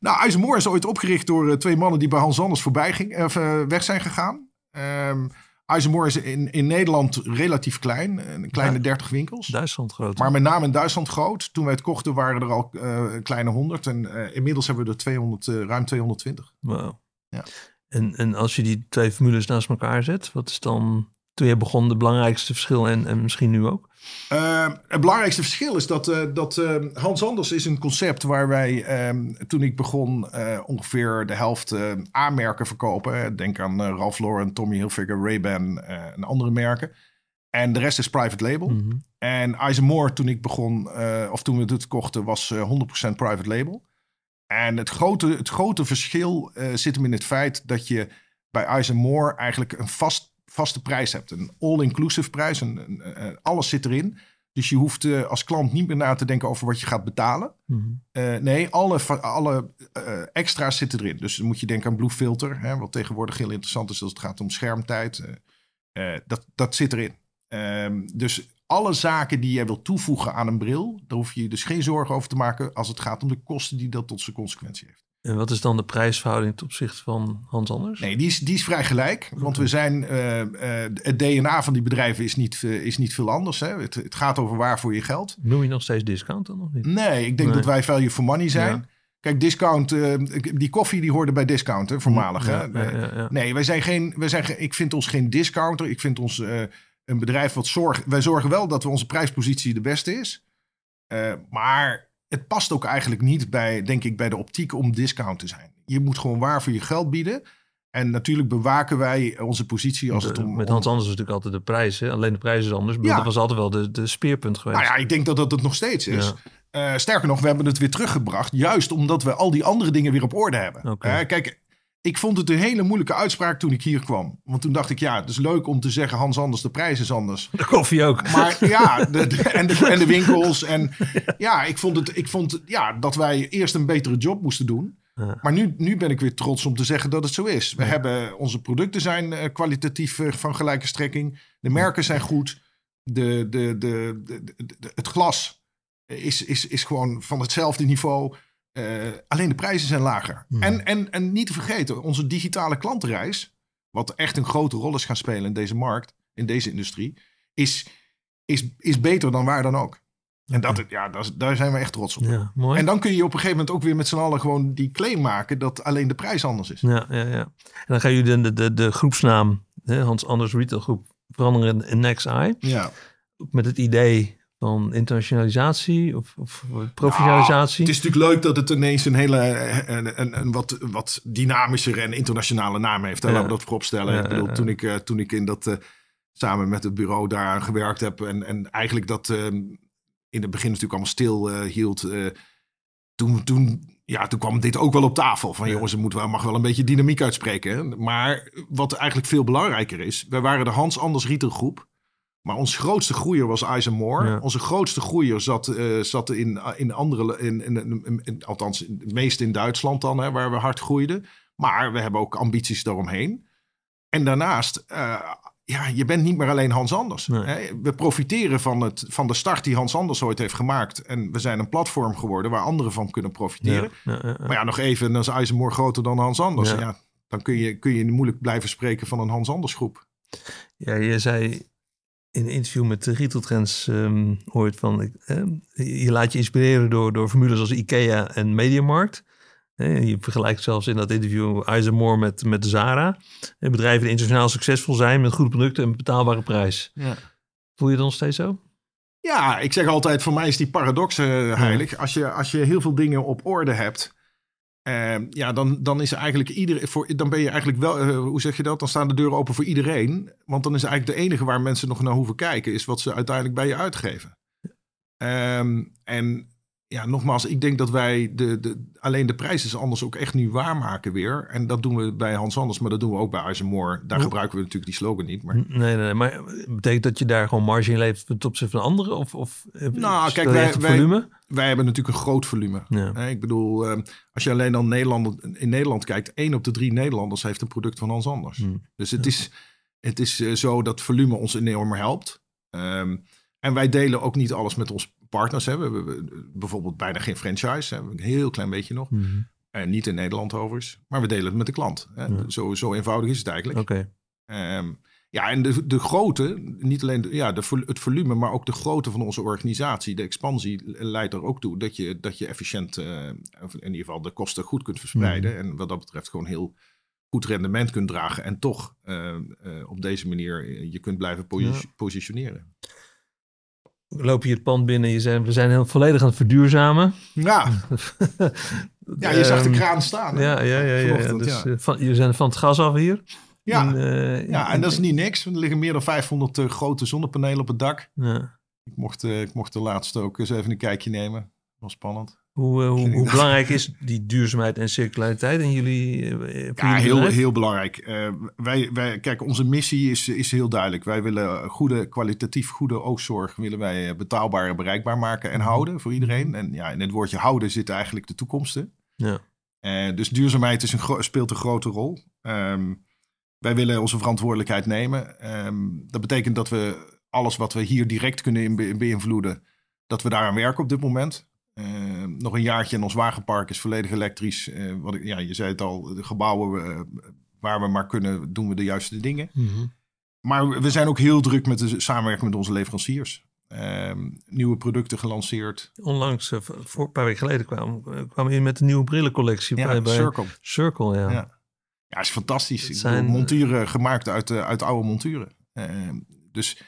Nou, Eisenmoor is ooit opgericht door eh, twee mannen die bij Hans Anders voorbij ging, of, eh, weg zijn gegaan. Ehm Eisenmoor is in, in Nederland relatief klein, een kleine Ja. 30 winkels. Duitsland groot. Maar met name in Duitsland groot. Toen wij het kochten waren er al eh, een kleine 100. En eh, inmiddels hebben we er 200, eh, ruim 220. Wow. Ja. En, en als je die twee formules naast elkaar zet, wat is dan toen je begon de belangrijkste verschil en, en misschien nu ook? Eh, het belangrijkste verschil is dat, eh, dat eh, Hans Anders is een concept waar wij ehm, toen ik begon eh, ongeveer de helft eh, aanmerken verkopen. Denk aan Ralph Lauren, Tommy Hilfiger, Ray-Ban en andere merken. En de rest is private label. Mhm. En Eisenmoor toen ik begon, of toen we het kochten, was eh, 100% private label. En het grote, het grote verschil zit hem in het feit dat je bij Eisenmoor eigenlijk een vast, vaste prijs hebt. Een all-inclusive prijs. Een, een- een- alles zit erin. Dus je hoeft eh, als klant niet meer na te denken over wat je gaat betalen. Mhm. Eh, nee, alle, alle eh, extra's zitten erin. Dus dan moet je denken aan Blue Filter. Hè, wat tegenwoordig heel interessant is als het gaat om schermtijd. Dat, dat zit erin. Ehm, dus alle zaken die jij wilt toevoegen aan een bril... daar hoef je je dus geen zorgen over te maken... als het gaat om de kosten die dat tot zijn consequentie heeft. En wat is dan de prijsverhouding ten opzichte van Hans Anders? Nee, die is, die is vrij gelijk. Want we zijn, eh, eh, het DNA van die bedrijven is niet, eh, is niet veel anders. Hè. Het, het gaat over waar voor je geld. Noem je nog steeds discount dan of niet? Nee, ik denk Nee. dat wij value for money zijn. Ja. Kijk, discount, die koffie die hoorde bij discount, hè, voormalig. Ja, hè. ja. Nee, wij zijn geen, wij zijn ik vind ons geen discounter. Ik vind ons een bedrijf wat zorgt. Wij zorgen wel dat we onze prijspositie de beste is. Maar het past ook eigenlijk niet bij, denk ik, bij de optiek om discount te zijn. Je moet gewoon waar voor je geld bieden. En natuurlijk bewaken wij onze positie als het om. Met Hans Anders is natuurlijk altijd de prijs. Hè? Alleen de prijs is anders. Ja. Dat was altijd wel de, de speerpunt geweest. Nou ja, ik denk dat dat het nog steeds is. Ja. Eh, sterker nog, we hebben het weer teruggebracht. Juist omdat we al die andere dingen weer op orde hebben. Eh, kijk, ik vond het een hele moeilijke uitspraak toen ik hier kwam. Want toen dacht ik, ja, het is leuk om te zeggen... Hans anders, de prijs is anders. De koffie ook. Maar ja, de, de- en, de, en de winkels. En ja, ik vond, het, ik vond ja, dat wij eerst een betere job moesten doen. Ja. Maar nu, nu ben ik weer trots om te zeggen dat het zo is. We hebben, onze producten zijn eh, kwalitatief eh, van gelijke strekking. De merken zijn goed. De, de, de, de, de- de- het glas is, is, is gewoon van hetzelfde niveau. Eh, alleen de prijzen zijn lager. Hmm. En, en, en niet te vergeten, onze digitale klantenreis... wat echt een grote rol is gaan spelen in deze markt, in deze industrie... is, is, is beter dan waar dan ook. En dat, ja, dat, daar zijn we echt trots op. Ja, mooi. En dan kun je op een gegeven moment ook weer met z'n allen gewoon die claim maken dat alleen de prijs anders is. Ja, ja, ja. En dan gaan jullie de, de, de, groepsnaam, hè, Hans Anders Retail Groep, veranderen in, Next Eye. Ja. Met het idee van internationalisatie of, of professionalisatie. Het is natuurlijk leuk dat het ineens een hele een, een, een wat, wat dynamischer en internationale naam heeft. Hè? Ja. Laten we dat vooropstellen. Ja, ik bedoel, toen ik, eh, toen ik in dat eh, samen met het bureau daaraan gewerkt heb en, en eigenlijk dat eh, in het begin natuurlijk allemaal stil eh, hield. toen, toen, ja, toen kwam dit ook wel op tafel. Van Ja. jongens, er moet wel, mag wel een beetje dynamiek uitspreken. Maar wat eigenlijk veel belangrijker is, wij waren de Hans Anders Retail Groep. Maar ons grootste groeier was Eisenmoor. Ja. Onze grootste groeier zat, eh, zat in, in andere, in, in, in, althans het meeste in Duitsland dan, hè, waar we hard groeiden. Maar we hebben ook ambities daaromheen. En daarnaast, eh, ja, je bent niet meer alleen Hans Anders. Nee. Hè? We profiteren van, het, van de start die Hans Anders ooit heeft gemaakt. En we zijn een platform geworden waar anderen van kunnen profiteren. ja, ja. Maar ja, nog even, dan is Eisenmoor groter dan Hans Anders. Ja. Ja. dan kun je, kun je moeilijk blijven spreken van een Hans Anders groep. Ja, je zei in een interview met de Retail Trends ehm, ooit van... ik, eh, je laat je inspireren door, door formules als IKEA en Mediamarkt. Je vergelijkt zelfs in dat interview Eisenmoor met, met Zara. Bedrijven die internationaal succesvol zijn met goede producten en een betaalbare prijs. Ja. Voel je dat nog steeds zo? Ja, ik zeg altijd, voor mij is die paradox uh, heilig. Als, je, als je heel veel dingen op orde hebt, uh, ja, dan, dan is eigenlijk iedereen, voor, dan ben je eigenlijk wel, uh, hoe zeg je dat? Dan staan de deuren open voor iedereen. Want dan is eigenlijk de enige waar mensen nog naar hoeven kijken, is wat ze uiteindelijk bij je uitgeven. Um, en ja, nogmaals, ik denk dat wij de, de, alleen de prijs is anders ook echt nu waarmaken weer. En dat doen we bij Hans Anders, maar dat doen we ook bij Eisenmoor. Daar gebruiken we natuurlijk die slogan niet. Maar... Nee, nee, maar betekent dat je daar gewoon marge in levert ten opzichte van anderen? Of, of nou, kijk, wij, wij, wij, hebben natuurlijk een groot volume. Ja. Ik bedoel, ehm, als je alleen dan Nederland, in Nederland kijkt, één op de drie Nederlanders heeft een product van Hans Anders. Hmm. Dus het, is, het is eh, zo dat volume ons enorm helpt. Um, en wij delen ook niet alles met ons partners. Hè. We hebben bijvoorbeeld bijna geen franchise. Hè. Een heel klein beetje nog. Mm niet in Nederland overigens. Maar we delen het met de klant. Hè. Zo, zo eenvoudig is het eigenlijk. Oké. Ehm, ja, en de, de grootte, niet alleen de, ja, de, het volume, maar ook de grootte van onze organisatie, de expansie, leidt er ook toe dat je, dat je efficiënt, uh, in ieder geval de kosten goed kunt verspreiden. Mhm. En wat dat betreft gewoon heel goed rendement kunt dragen. En toch uh, uh, op deze manier je kunt blijven positioneren loop je het pand binnen en je zei, we zijn heel volledig aan het verduurzamen. Ja, ja je zag de ehm, kraan staan. Ja, ja, ja. ja, ja. Dus, ja. Eh, van, je zijn van het gas af hier. Ja, en, uh, ja, en dat is niet niks. Er liggen meer dan 500 uh, eh, grote zonnepanelen op het dak. Ja. Ik, mocht, uh, ik mocht de laatste ook eens even een kijkje nemen. Was spannend. Hoe, uh, hoe, hoe belangrijk is die duurzaamheid en circulariteit in jullie? Uh, ja, heel, heel belangrijk. Uh, wij, wij, kijk, onze missie is, is heel duidelijk. Wij willen goede, kwalitatief goede oogzorg willen wij betaalbaar en bereikbaar maken en mhm. houden voor iedereen. En ja, in het woordje houden zit eigenlijk de toekomst. Ja. dus duurzaamheid is een speelt een grote rol. Um, wij willen onze verantwoordelijkheid nemen. Um, dat betekent dat we alles wat we hier direct kunnen beïnvloeden, dat we daaraan werken op dit moment. Uh, nog een jaartje en ons wagenpark is volledig elektrisch. Uh, wat ik, ja, je zei het al, de gebouwen uh, waar we maar kunnen, doen we de juiste dingen. Mm -hmm. Maar we zijn ook heel druk met de samenwerking met onze leveranciers. Ehm, nieuwe producten gelanceerd. Onlangs, voor een paar weken geleden, kwam, kwam je met een nieuwe brillencollectie. Ja, bij, Circle. Circle, ja. Ja, ja is fantastisch. Het zijn monturen gemaakt uit, uit oude monturen. Ehm, dus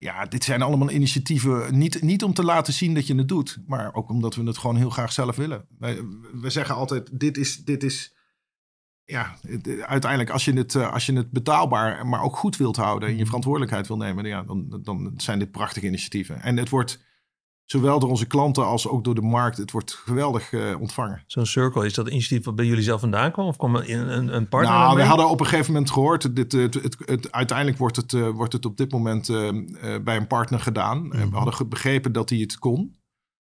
ja, dit zijn allemaal initiatieven. Niet, niet om te laten zien dat je het doet, maar ook omdat we het gewoon heel graag zelf willen. Wij, we zeggen altijd: dit is. Dit is ja, uiteindelijk, als je, het, eh, als je het betaalbaar, maar ook goed wilt houden en je mhm. verantwoordelijkheid wil nemen, ja, dan, dan zijn dit prachtige initiatieven. En het wordt zowel door onze klanten als ook door de markt. Het wordt geweldig uh, ontvangen. Zo'n circle, is dat initiatief wat bij jullie zelf vandaan kwam? Of kwam een, een partner Nou, we hadden op een gegeven moment gehoord... Dit, het, het, het, uiteindelijk wordt het, uh, wordt het op dit moment uh, bij een partner gedaan. Mm -hmm. we hadden begrepen dat hij het kon.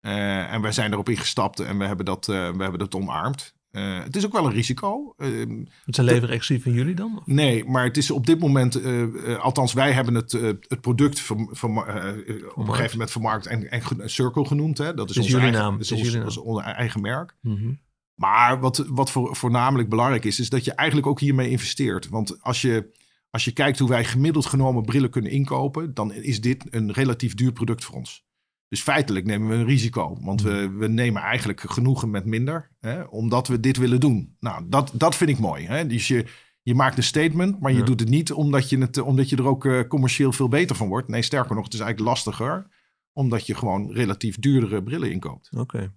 en wij zijn erop ingestapt en we hebben dat, we hebben dat omarmd. Uh, het is ook wel een risico. Uh, het zijn leveren exclusief van jullie dan? Nee, maar het is op dit moment, uh, althans wij hebben het, het product van, van, op een gegeven moment vermarkt en, en Circle genoemd. Hè? Dat is, is onze eigen, naam. Dat is, ons, onze eigen merk. Mm -hmm. Maar wat, wat voor, voornamelijk belangrijk is, is dat je eigenlijk ook hiermee investeert. Want als je, als je kijkt hoe wij gemiddeld genomen brillen kunnen inkopen, dan is dit een relatief duur product voor ons. Dus feitelijk nemen we een risico. Want we, we nemen eigenlijk genoegen met minder. Hè, omdat we dit willen doen. Nou, dat, dat vind ik mooi. Hè? Dus je, je maakt een statement, maar je doet het niet omdat je, het, omdat je er ook uh, commercieel veel beter van wordt. Nee, sterker nog, het is eigenlijk lastiger. Omdat je gewoon relatief duurdere brillen inkoopt. Oké.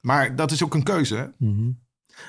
Maar dat is ook een keuze. Hè? Mm -hmm.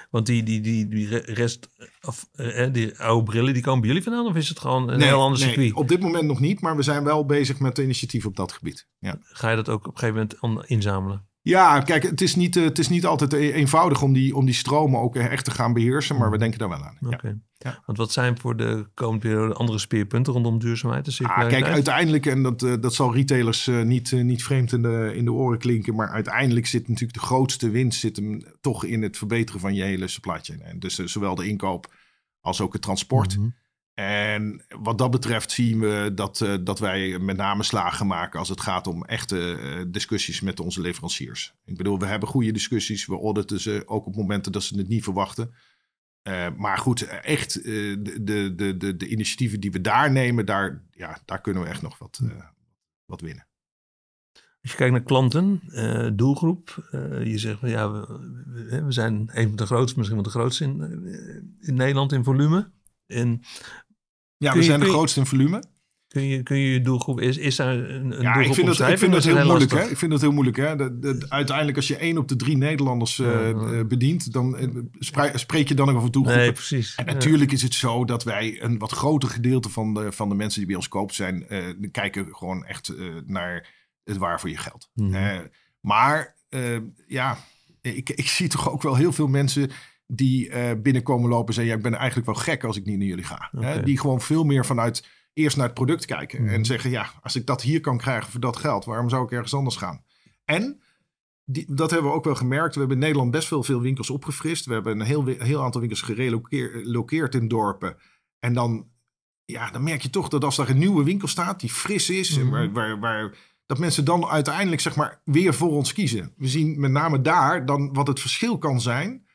Want die, die, die, die rest, of, eh, die oude brillen, die komen bij jullie vandaan? Of is het gewoon een heel ander circuit? Nee, op dit moment nog niet, maar we zijn wel bezig met de initiatief op dat gebied. Ja. Ga je dat ook op een gegeven moment inzamelen? Ja, kijk, het is niet, uh, het is niet altijd e-, eenvoudig om die, om die stromen ook echt te gaan beheersen, maar we denken daar wel aan. Oké. Ja. Want wat zijn voor de komende periode andere speerpunten rondom duurzaamheid? ah, kijk, uiteindelijk, en dat, uh, dat zal retailers uh, niet, niet vreemd in de, in de oren klinken, maar uiteindelijk zit natuurlijk de grootste winst zit hem toch in het verbeteren van je hele supply chain. En dus zowel de inkoop als ook het transport. Mm -hmm. En wat dat betreft zien we dat, uh, dat wij met name slagen maken als het gaat om echte uh, discussies met onze leveranciers. Ik bedoel, we hebben goede discussies, we auditen ze ook op momenten dat ze het niet verwachten. Uh, maar goed, echt de, de, de, de, initiatieven die we daar nemen, daar, ja, daar kunnen we echt nog wat, wat winnen. Als je kijkt naar klanten, doelgroep, je zegt, ja, we, we, we, zijn een van de grootste, misschien wel de grootste in, in Nederland in volume. En ja, we zijn de grootste in volume. Kun je, kun je je doelgroep, is, is daar een, een ja, doelgroep ik vind, dat, ik vind dat heel moeilijk. Hè? Ik vind dat heel moeilijk. Hè? De, de, uiteindelijk, als je één op de drie Nederlanders uh, Ja, ja. bedient, dan uh, spre- spreek je dan nog over doelgroepen. Nee, precies. En Ja. natuurlijk is het zo dat wij een wat groter gedeelte van de, van de mensen die bij ons kopen zijn, eh, kijken gewoon echt eh, naar het waar voor je geld. Mhm. Eh, maar eh, ja, ik, ik zie toch ook wel heel veel mensen die eh, binnenkomen lopen en zeggen, ja, ik ben eigenlijk wel gek als ik niet naar jullie ga. Hè? Die gewoon veel meer vanuit eerst naar het product kijken Mhm. en zeggen, ja, als ik dat hier kan krijgen voor dat geld, waarom zou ik ergens anders gaan? En die, dat hebben we ook wel gemerkt. We hebben in Nederland best wel veel winkels opgefrist. We hebben een heel, heel aantal winkels gerelokeerd in dorpen. En dan, ja, dan merk je toch dat als daar een nieuwe winkel staat die fris is, en Mhm. waar, waar, waar, dat mensen dan uiteindelijk zeg maar weer voor ons kiezen. We zien met name daar dan wat het verschil kan zijn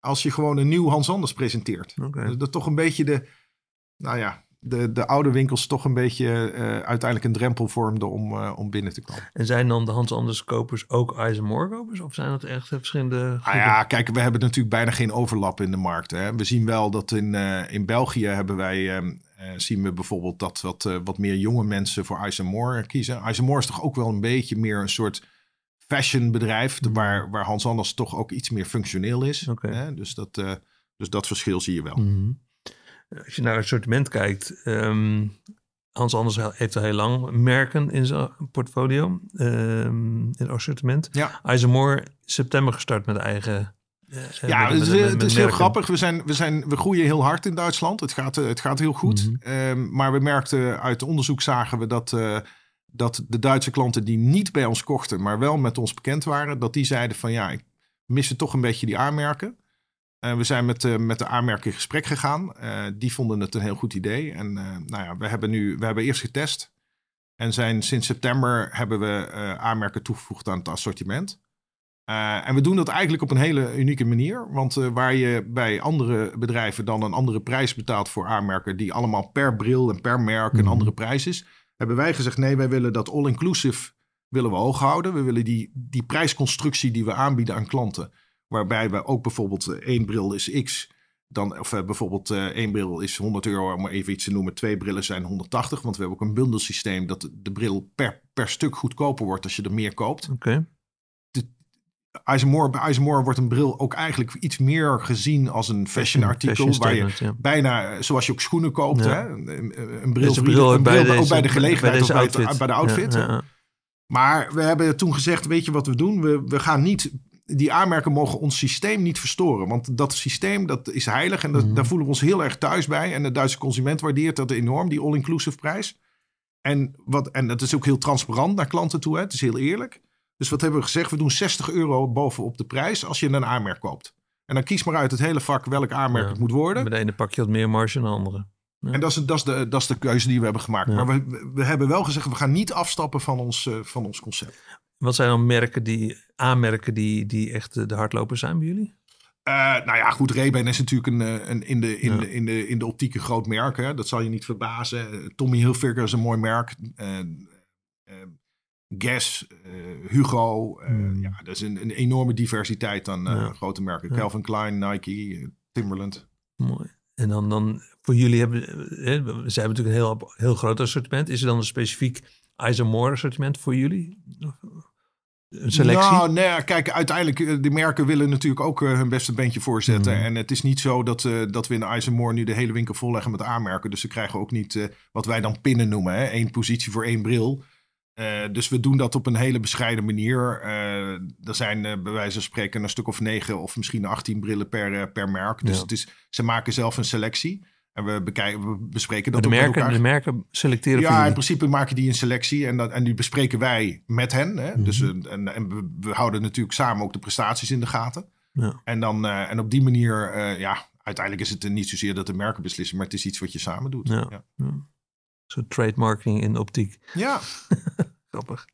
als je gewoon een nieuw Hans Anders presenteert. Dus dat toch een beetje de, nou ja, de, de oude winkels toch een beetje eh, uiteindelijk een drempel vormden om, eh, om binnen te komen. En zijn dan de Hans Anders kopers ook IJzermoor kopers? Of zijn dat echt verschillende Ah groepen? ja, kijk, we hebben natuurlijk bijna geen overlap in de markt. Hè. We zien wel dat in, eh, in België hebben wij, ehm, eh, zien we bijvoorbeeld dat wat, wat meer jonge mensen voor More kiezen. More is toch ook wel een beetje meer een soort fashionbedrijf, waar, waar Hans Anders toch ook iets meer functioneel is. Hè. Dus, dat, eh, dus dat verschil zie je wel. Mhm. Als je naar het assortiment kijkt, ehm, Hans Anders heeft al heel lang merken in zijn portfolio, ehm, in het assortiment. Ja. September gestart met eigen. eh, Ja, met- het is, met- met- het met is heel grappig. We, zijn, we, zijn, we groeien heel hard in Duitsland. Het gaat, eh, het gaat heel goed. Mhm. Ehm, maar we merkten uit onderzoek zagen we dat, eh, dat de Duitse klanten die niet bij ons kochten, maar wel met ons bekend waren, dat die zeiden van ja, ik miste toch een beetje die aanmerken. En we zijn met, eh, met de aanmerken in gesprek gegaan. Eh, die vonden het een heel goed idee. En nou ja, we hebben nu, we hebben eerst getest. En zijn sinds september hebben we aanmerken toegevoegd aan het assortiment. En we doen dat eigenlijk op een hele unieke manier. Want waar je bij andere bedrijven dan een andere prijs betaalt voor aanmerken, die allemaal per bril en per merk een Mhm. andere prijs is, hebben wij gezegd: nee, wij willen dat all-inclusive willen we hoog houden. We willen die, die prijsconstructie die we aanbieden aan klanten, waarbij we ook bijvoorbeeld eh, één bril is X. Dan, of eh, bijvoorbeeld eh, één bril is 100 euro, om maar even iets te noemen. Twee brillen zijn 180, want we hebben ook een bundelsysteem dat de bril per, per stuk goedkoper wordt als je er meer koopt. Oké. Eisenmoor, bij Eisenmoor wordt een bril ook eigenlijk iets meer gezien als een fashion artikel. Fashion waar je ja. bijna, zoals je ook schoenen koopt, Ja. hè? Een, bril, een bril ook bij de bij gelegenheid deze of bij, het- bij de outfit. Ja. Maar we hebben toen gezegd, weet je wat we doen? We, we gaan niet, die aanmerken mogen ons systeem niet verstoren. Want dat systeem, dat is heilig en dat, Mhm. daar voelen we ons heel erg thuis bij. En de Duitse consument waardeert dat enorm, die all-inclusive prijs. En, wat, en dat is ook heel transparant naar klanten toe, hè? het is heel eerlijk. Dus wat hebben we gezegd? We doen 60 euro bovenop de prijs als je een aanmerk koopt. En dan kies maar uit het hele vak welk aanmerk Ja. het moet worden. Bij de ene pak je wat meer marge dan de andere. Ja. En dat is, dat, is de, dat is de keuze die we hebben gemaakt. Ja. Maar we, we hebben wel gezegd, we gaan niet afstappen van ons, eh, van ons concept. Wat zijn dan merken die, aanmerken die, die echt de, hardlopers zijn bij jullie? Eh, nou ja, goed, Ray-Ban is natuurlijk een, eh, een, in, de, in, Ja. de, in, de, in de optiek een groot merk. Hè? Dat zal je niet verbazen. Tommy Hilfiger is een mooi merk. Guess, eh, Hugo. Hmm. Ja, dat is een, een enorme diversiteit aan eh, Ja. grote merken. Ja. Calvin Klein, Nike, Timberland. Mooi. En dan, dan voor jullie hebben, eh, hè, ze hebben natuurlijk een heel, heel groot assortiment. Is er dan een specifiek Eisenmoor assortiment voor jullie? Een selectie? Nou, nee, kijk, uiteindelijk, de merken willen natuurlijk ook hun beste bandje voorzetten. Mhm. En het is niet zo dat, dat we in Eisenmoor nu de hele winkel volleggen met aanmerken. Dus ze krijgen ook niet wat wij dan pinnen noemen. Hè? Eén positie voor één bril. Eh, dus we doen dat op een hele bescheiden manier. Eh, er zijn eh, bij wijze van spreken een stuk of negen of misschien 18 brillen per, per merk. Dus Ja. het is, ze maken zelf een selectie. En we, bekijken, we bespreken dat de, ook met merken, elkaar. de merken selecteren Ja, in principe maken die een selectie en, dat, en die bespreken wij met hen. Hè? Mhm. dus, eh, en, en we, we houden natuurlijk samen ook de prestaties in de gaten. Ja. En, dan, en op die manier, ja, uiteindelijk is het niet zozeer dat de merken beslissen, maar het is iets wat je samen doet. Ja. Ja. In optiek. ja. Grappig.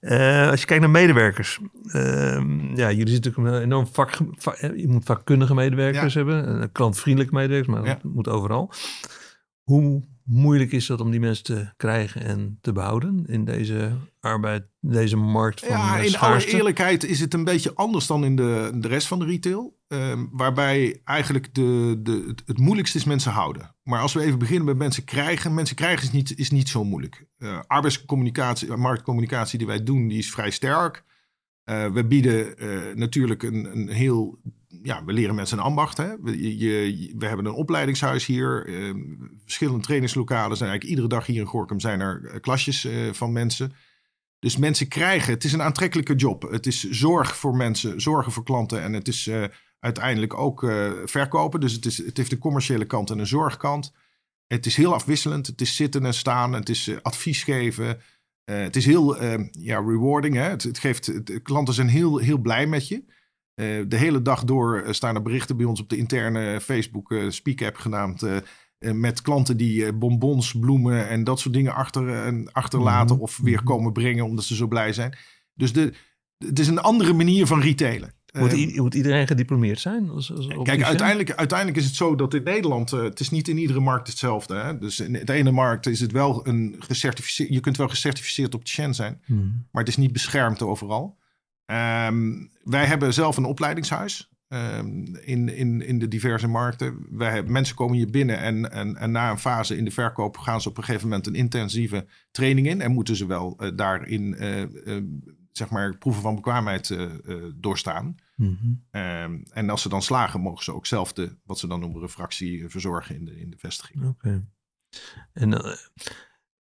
Eh, als je kijkt naar medewerkers. ehm, ja, jullie zitten natuurlijk een enorm vak, vak- eh, Je moet vakkundige medewerkers hebben. eh, klantvriendelijke medewerkers, maar Ja. dat moet overal. Hoe moeilijk is dat om die mensen te krijgen en te behouden in deze arbeid, deze markt van Ja, in alle eerlijkheid is het een beetje anders dan in de, de rest van de retail. Ehm, waarbij eigenlijk de, de, het, moeilijkste is mensen houden. Maar als we even beginnen met mensen krijgen. Mensen krijgen is niet, is niet zo moeilijk. Eh, arbeidscommunicatie, marktcommunicatie die wij doen, die is vrij sterk. Eh, we bieden eh, natuurlijk een, een heel... Ja, we leren mensen een ambacht. Hè? We, je, we hebben een opleidingshuis hier. eh, verschillende trainingslokalen. Zijn eigenlijk iedere dag hier in Gorkum zijn er eh, klasjes eh, van mensen. Dus mensen krijgen, het is een aantrekkelijke job. Het is zorg voor mensen, zorgen voor klanten. En het is eh, uiteindelijk ook verkopen. Dus het, is, het heeft een commerciële kant en een zorgkant. Het is heel afwisselend. Het is zitten en staan. Het is advies geven. Het is heel eh, ja, rewarding. Hè? Het, geeft, klanten zijn heel, heel blij met je. Eh, de hele dag door eh, staan er berichten bij ons op de interne Facebook eh, Speak app genaamd. met klanten die bonbons, bloemen en dat soort dingen achter, en achterlaten Mhm. of weer komen brengen omdat ze zo blij zijn. Dus de, het is een andere manier van retailen. Moet, moet iedereen gediplomeerd zijn? Als, als opticien? Kijk, uiteindelijk, uiteindelijk is het zo dat in Nederland, het is niet in iedere markt hetzelfde. Hè? Dus in de ene markt is het wel een gecertificeerd, je kunt wel gecertificeerd opticien zijn, Hmm. maar het is niet beschermd overal. Ehm, wij hebben zelf een opleidingshuis ehm, in, in, in de diverse markten. Wij hebben, mensen komen hier binnen en, en, en na een fase in de verkoop gaan ze op een gegeven moment een intensieve training in en moeten ze wel eh, daarin eh, zeg maar proeven van bekwaamheid doorstaan. Ehm, en als ze dan slagen, mogen ze ook zelf de, wat ze dan noemen, refractie verzorgen in de, in de vestiging. Oké. En eh,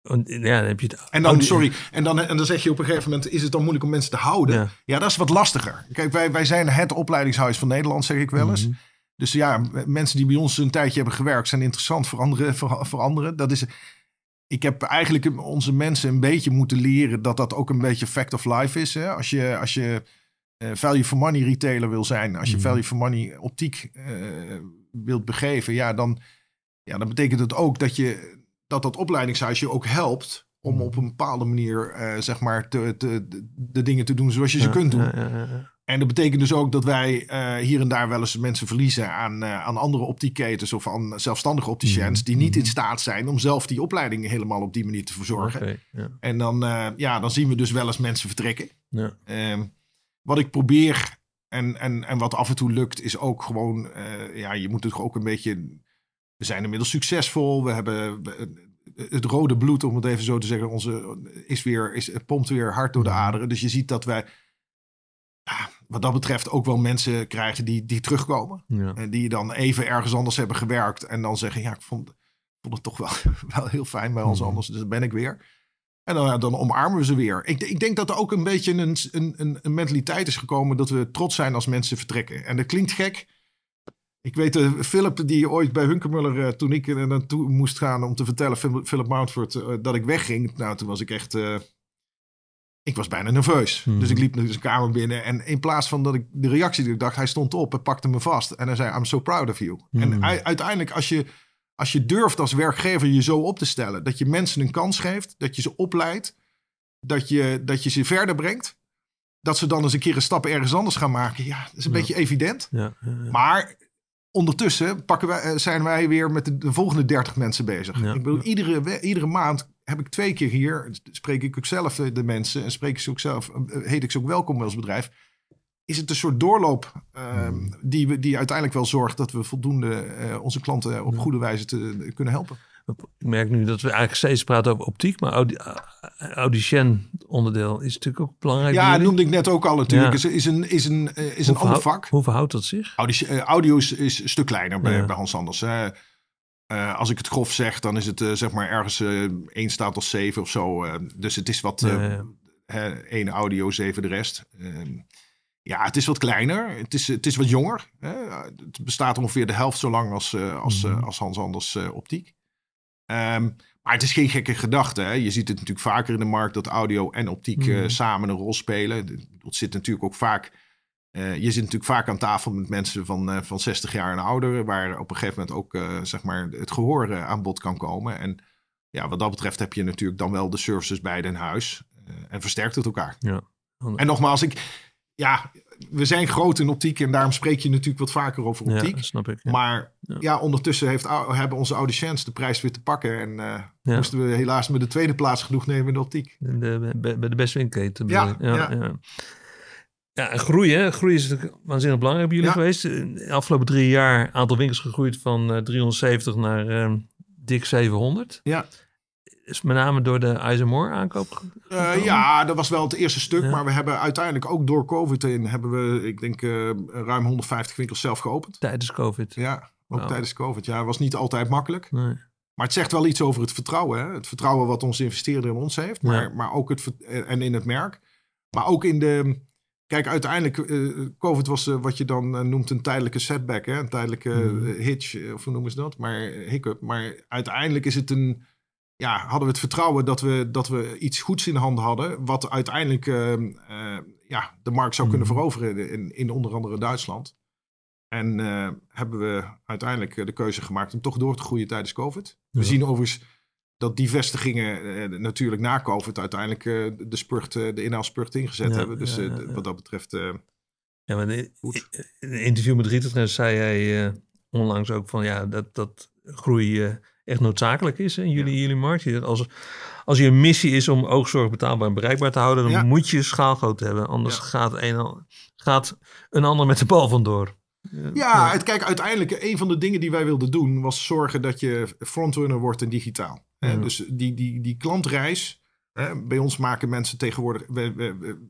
want, ja, dan heb je het. En dan, audi- sorry, en dan, en dan zeg je op een gegeven moment, is het dan moeilijk om mensen te houden? Ja. Ja, dat is wat lastiger. Kijk, wij, wij zijn het opleidingshuis van Nederland, zeg ik wel eens. Mhm. Dus ja, mensen die bij ons een tijdje hebben gewerkt, zijn interessant voor anderen. Voor, voor anderen. Dat is, ik heb eigenlijk onze mensen een beetje moeten leren dat dat ook een beetje fact of life is. Hè? Als je, als je eh, value for money retailer wil zijn, als je Mhm. value for money optiek eh, wilt begeven, ja dan, ja, dan betekent het ook dat je dat dat opleidingshuis je ook helpt om Mhm. op een bepaalde manier, eh, zeg maar, te, te, de, dingen te doen zoals je ze Ja, kunt doen. ja, ja, ja. En dat betekent dus ook dat wij eh, hier en daar wel eens mensen verliezen aan, eh, aan andere optiekketens of aan zelfstandige opticiëns Mhm, die niet in mhm. staat zijn om zelf die opleiding helemaal op die manier te verzorgen. En dan, ja, dan zien we dus wel eens mensen vertrekken. Ja. Ehm, wat ik probeer en, en, en wat af en toe lukt, is ook gewoon, ja, je moet het ook een beetje. We zijn inmiddels succesvol. We hebben het rode bloed, om het even zo te zeggen, onze, is weer, is, het pompt weer hard door de aderen. Dus je ziet dat wij, ja, wat dat betreft, ook wel mensen krijgen die, die terugkomen. Ja. En die dan even ergens anders hebben gewerkt. En dan zeggen, ja, ik vond, vond het toch wel, wel heel fijn bij ons Mhm. anders. Dus daar ben ik weer. En dan, dan omarmen we ze weer. Ik, ik denk dat er ook een beetje een, een, een mentaliteit is gekomen dat we trots zijn als mensen vertrekken. En dat klinkt gek. Ik weet, eh, Philip, die ooit bij Hunkemuller, eh, toen ik er naartoe moest gaan om te vertellen, Phil- Philip Mountford, eh, dat ik wegging. Nou, toen was ik echt, ik was bijna nerveus. Mhm. Dus ik liep naar zijn kamer binnen en in plaats van dat ik de reactie die ik dacht, hij stond op en pakte me vast. En hij zei, I'm so proud of you. En u- uiteindelijk, als je, als je durft als werkgever je zo op te stellen, dat je mensen een kans geeft, dat je ze opleidt, dat je, dat je ze verder brengt, dat ze dan eens een keer een stap ergens anders gaan maken. Ja, dat is een Ja. beetje evident. Ja. Maar ondertussen pakken wij, eh, zijn wij weer met de, de volgende 30 mensen bezig. Ja. Ik bedoel, iedere, iedere maand heb ik twee keer hier, spreek ik ook zelf de, de mensen en spreek ik ze ook zelf, eh, heet ik ze ook welkom als bedrijf. Is het een soort doorloop eh, Hmm. die, we, die uiteindelijk wel zorgt dat we voldoende eh, onze klanten op goede wijze te, kunnen helpen. Ik merk nu dat we eigenlijk steeds praten over optiek, maar audi audicien onderdeel is natuurlijk ook belangrijk. Ja, noemde ik net ook al natuurlijk. Ja. Is, is een, is een, eh, is een ander vak. Hoe verhoudt dat zich? Audio, eh, audio is, is een stuk kleiner bij, Ja. bij Hans Anders. Eh, als ik het grof zeg, dan is het zeg maar ergens eh één staat als zeven of zo. dus het is wat Ja, ja. hè, één audio, zeven de rest. Ehm, ja, het is wat kleiner. Het is, het is wat jonger. Het bestaat ongeveer de helft zo lang als, als, Mhm. als Hans Anders optiek. Ehm, maar het is geen gekke gedachte. Hè. Je ziet het natuurlijk vaker in de markt dat audio en optiek eh, Mhm. samen een rol spelen. Dat zit natuurlijk ook vaak eh, je zit natuurlijk vaak aan tafel met mensen van, eh, van 60 jaar en ouder, waar op een gegeven moment ook zeg maar het gehoor eh, aan bod kan komen. En ja, wat dat betreft heb je natuurlijk dan wel de services bij in huis en versterkt het elkaar. Ja. En nogmaals, ik, ja, we zijn groot in optiek en daarom spreek je natuurlijk wat vaker over optiek. Ja, snap ik. Ja. Maar Ja. ja, ondertussen heeft, hebben onze audiciëns de prijs weer te pakken. En eh, moesten we helaas met de tweede plaats genoeg nemen in de optiek. De, de- bij de beste winkelketen. Ja, ja, ja. groei, hè? Groei is natuurlijk waanzinnig belangrijk bij jullie geweest. De afgelopen drie jaar aantal winkels gegroeid van eh, 370 naar eh, dik 700. Ja. Is met name door de Eisenmoor aankoop. gekomen? ja, dat was wel het eerste stuk. Ja. Maar we hebben uiteindelijk ook door COVID heen... hebben we, ik denk, eh, ruim 150 winkels zelf geopend. Tijdens COVID. Ja, ook Wauw. tijdens COVID. Ja, het was niet altijd makkelijk. Nee. Maar het zegt wel iets over het vertrouwen. Hè? Het vertrouwen wat onze investeerder in ons heeft. Maar, Ja. maar ook het, en in het merk. Maar ook in de... Kijk, uiteindelijk, eh, COVID was eh, wat je dan noemt een tijdelijke setback. Hè? Een tijdelijke eh, hitch, of hoe noemen ze dat? Maar hiccup. Maar uiteindelijk is het een... Ja, hadden we het vertrouwen dat we, dat we iets goeds in handen hadden. Wat uiteindelijk eh, eh, ja, de markt zou kunnen Mhm. veroveren in, in onder andere Duitsland. En eh, hebben we uiteindelijk eh, de keuze gemaakt om toch door te groeien tijdens COVID. We zien overigens dat die vestigingen natuurlijk na COVID uiteindelijk de, spurt, de inhaalspurt ingezet Ja, hebben. Dus ja, wat dat betreft, Ja, maar in, in een interview met Rietertrends zei hij onlangs ook van ja, dat, dat groei echt noodzakelijk is in jullie, jullie markt. Als, als je een missie is om oogzorg betaalbaar en bereikbaar te houden, dan Ja. moet je schaalgrootte hebben. Anders Ja. gaat, een, al- gaat een ander met de bal vandoor. Ja, het, kijk, uiteindelijk een van de dingen die wij wilden doen was zorgen dat je frontrunner wordt in digitaal. Hè? Ja. Dus die, die, die klantreis, hè, bij ons maken mensen tegenwoordig, we, we, we-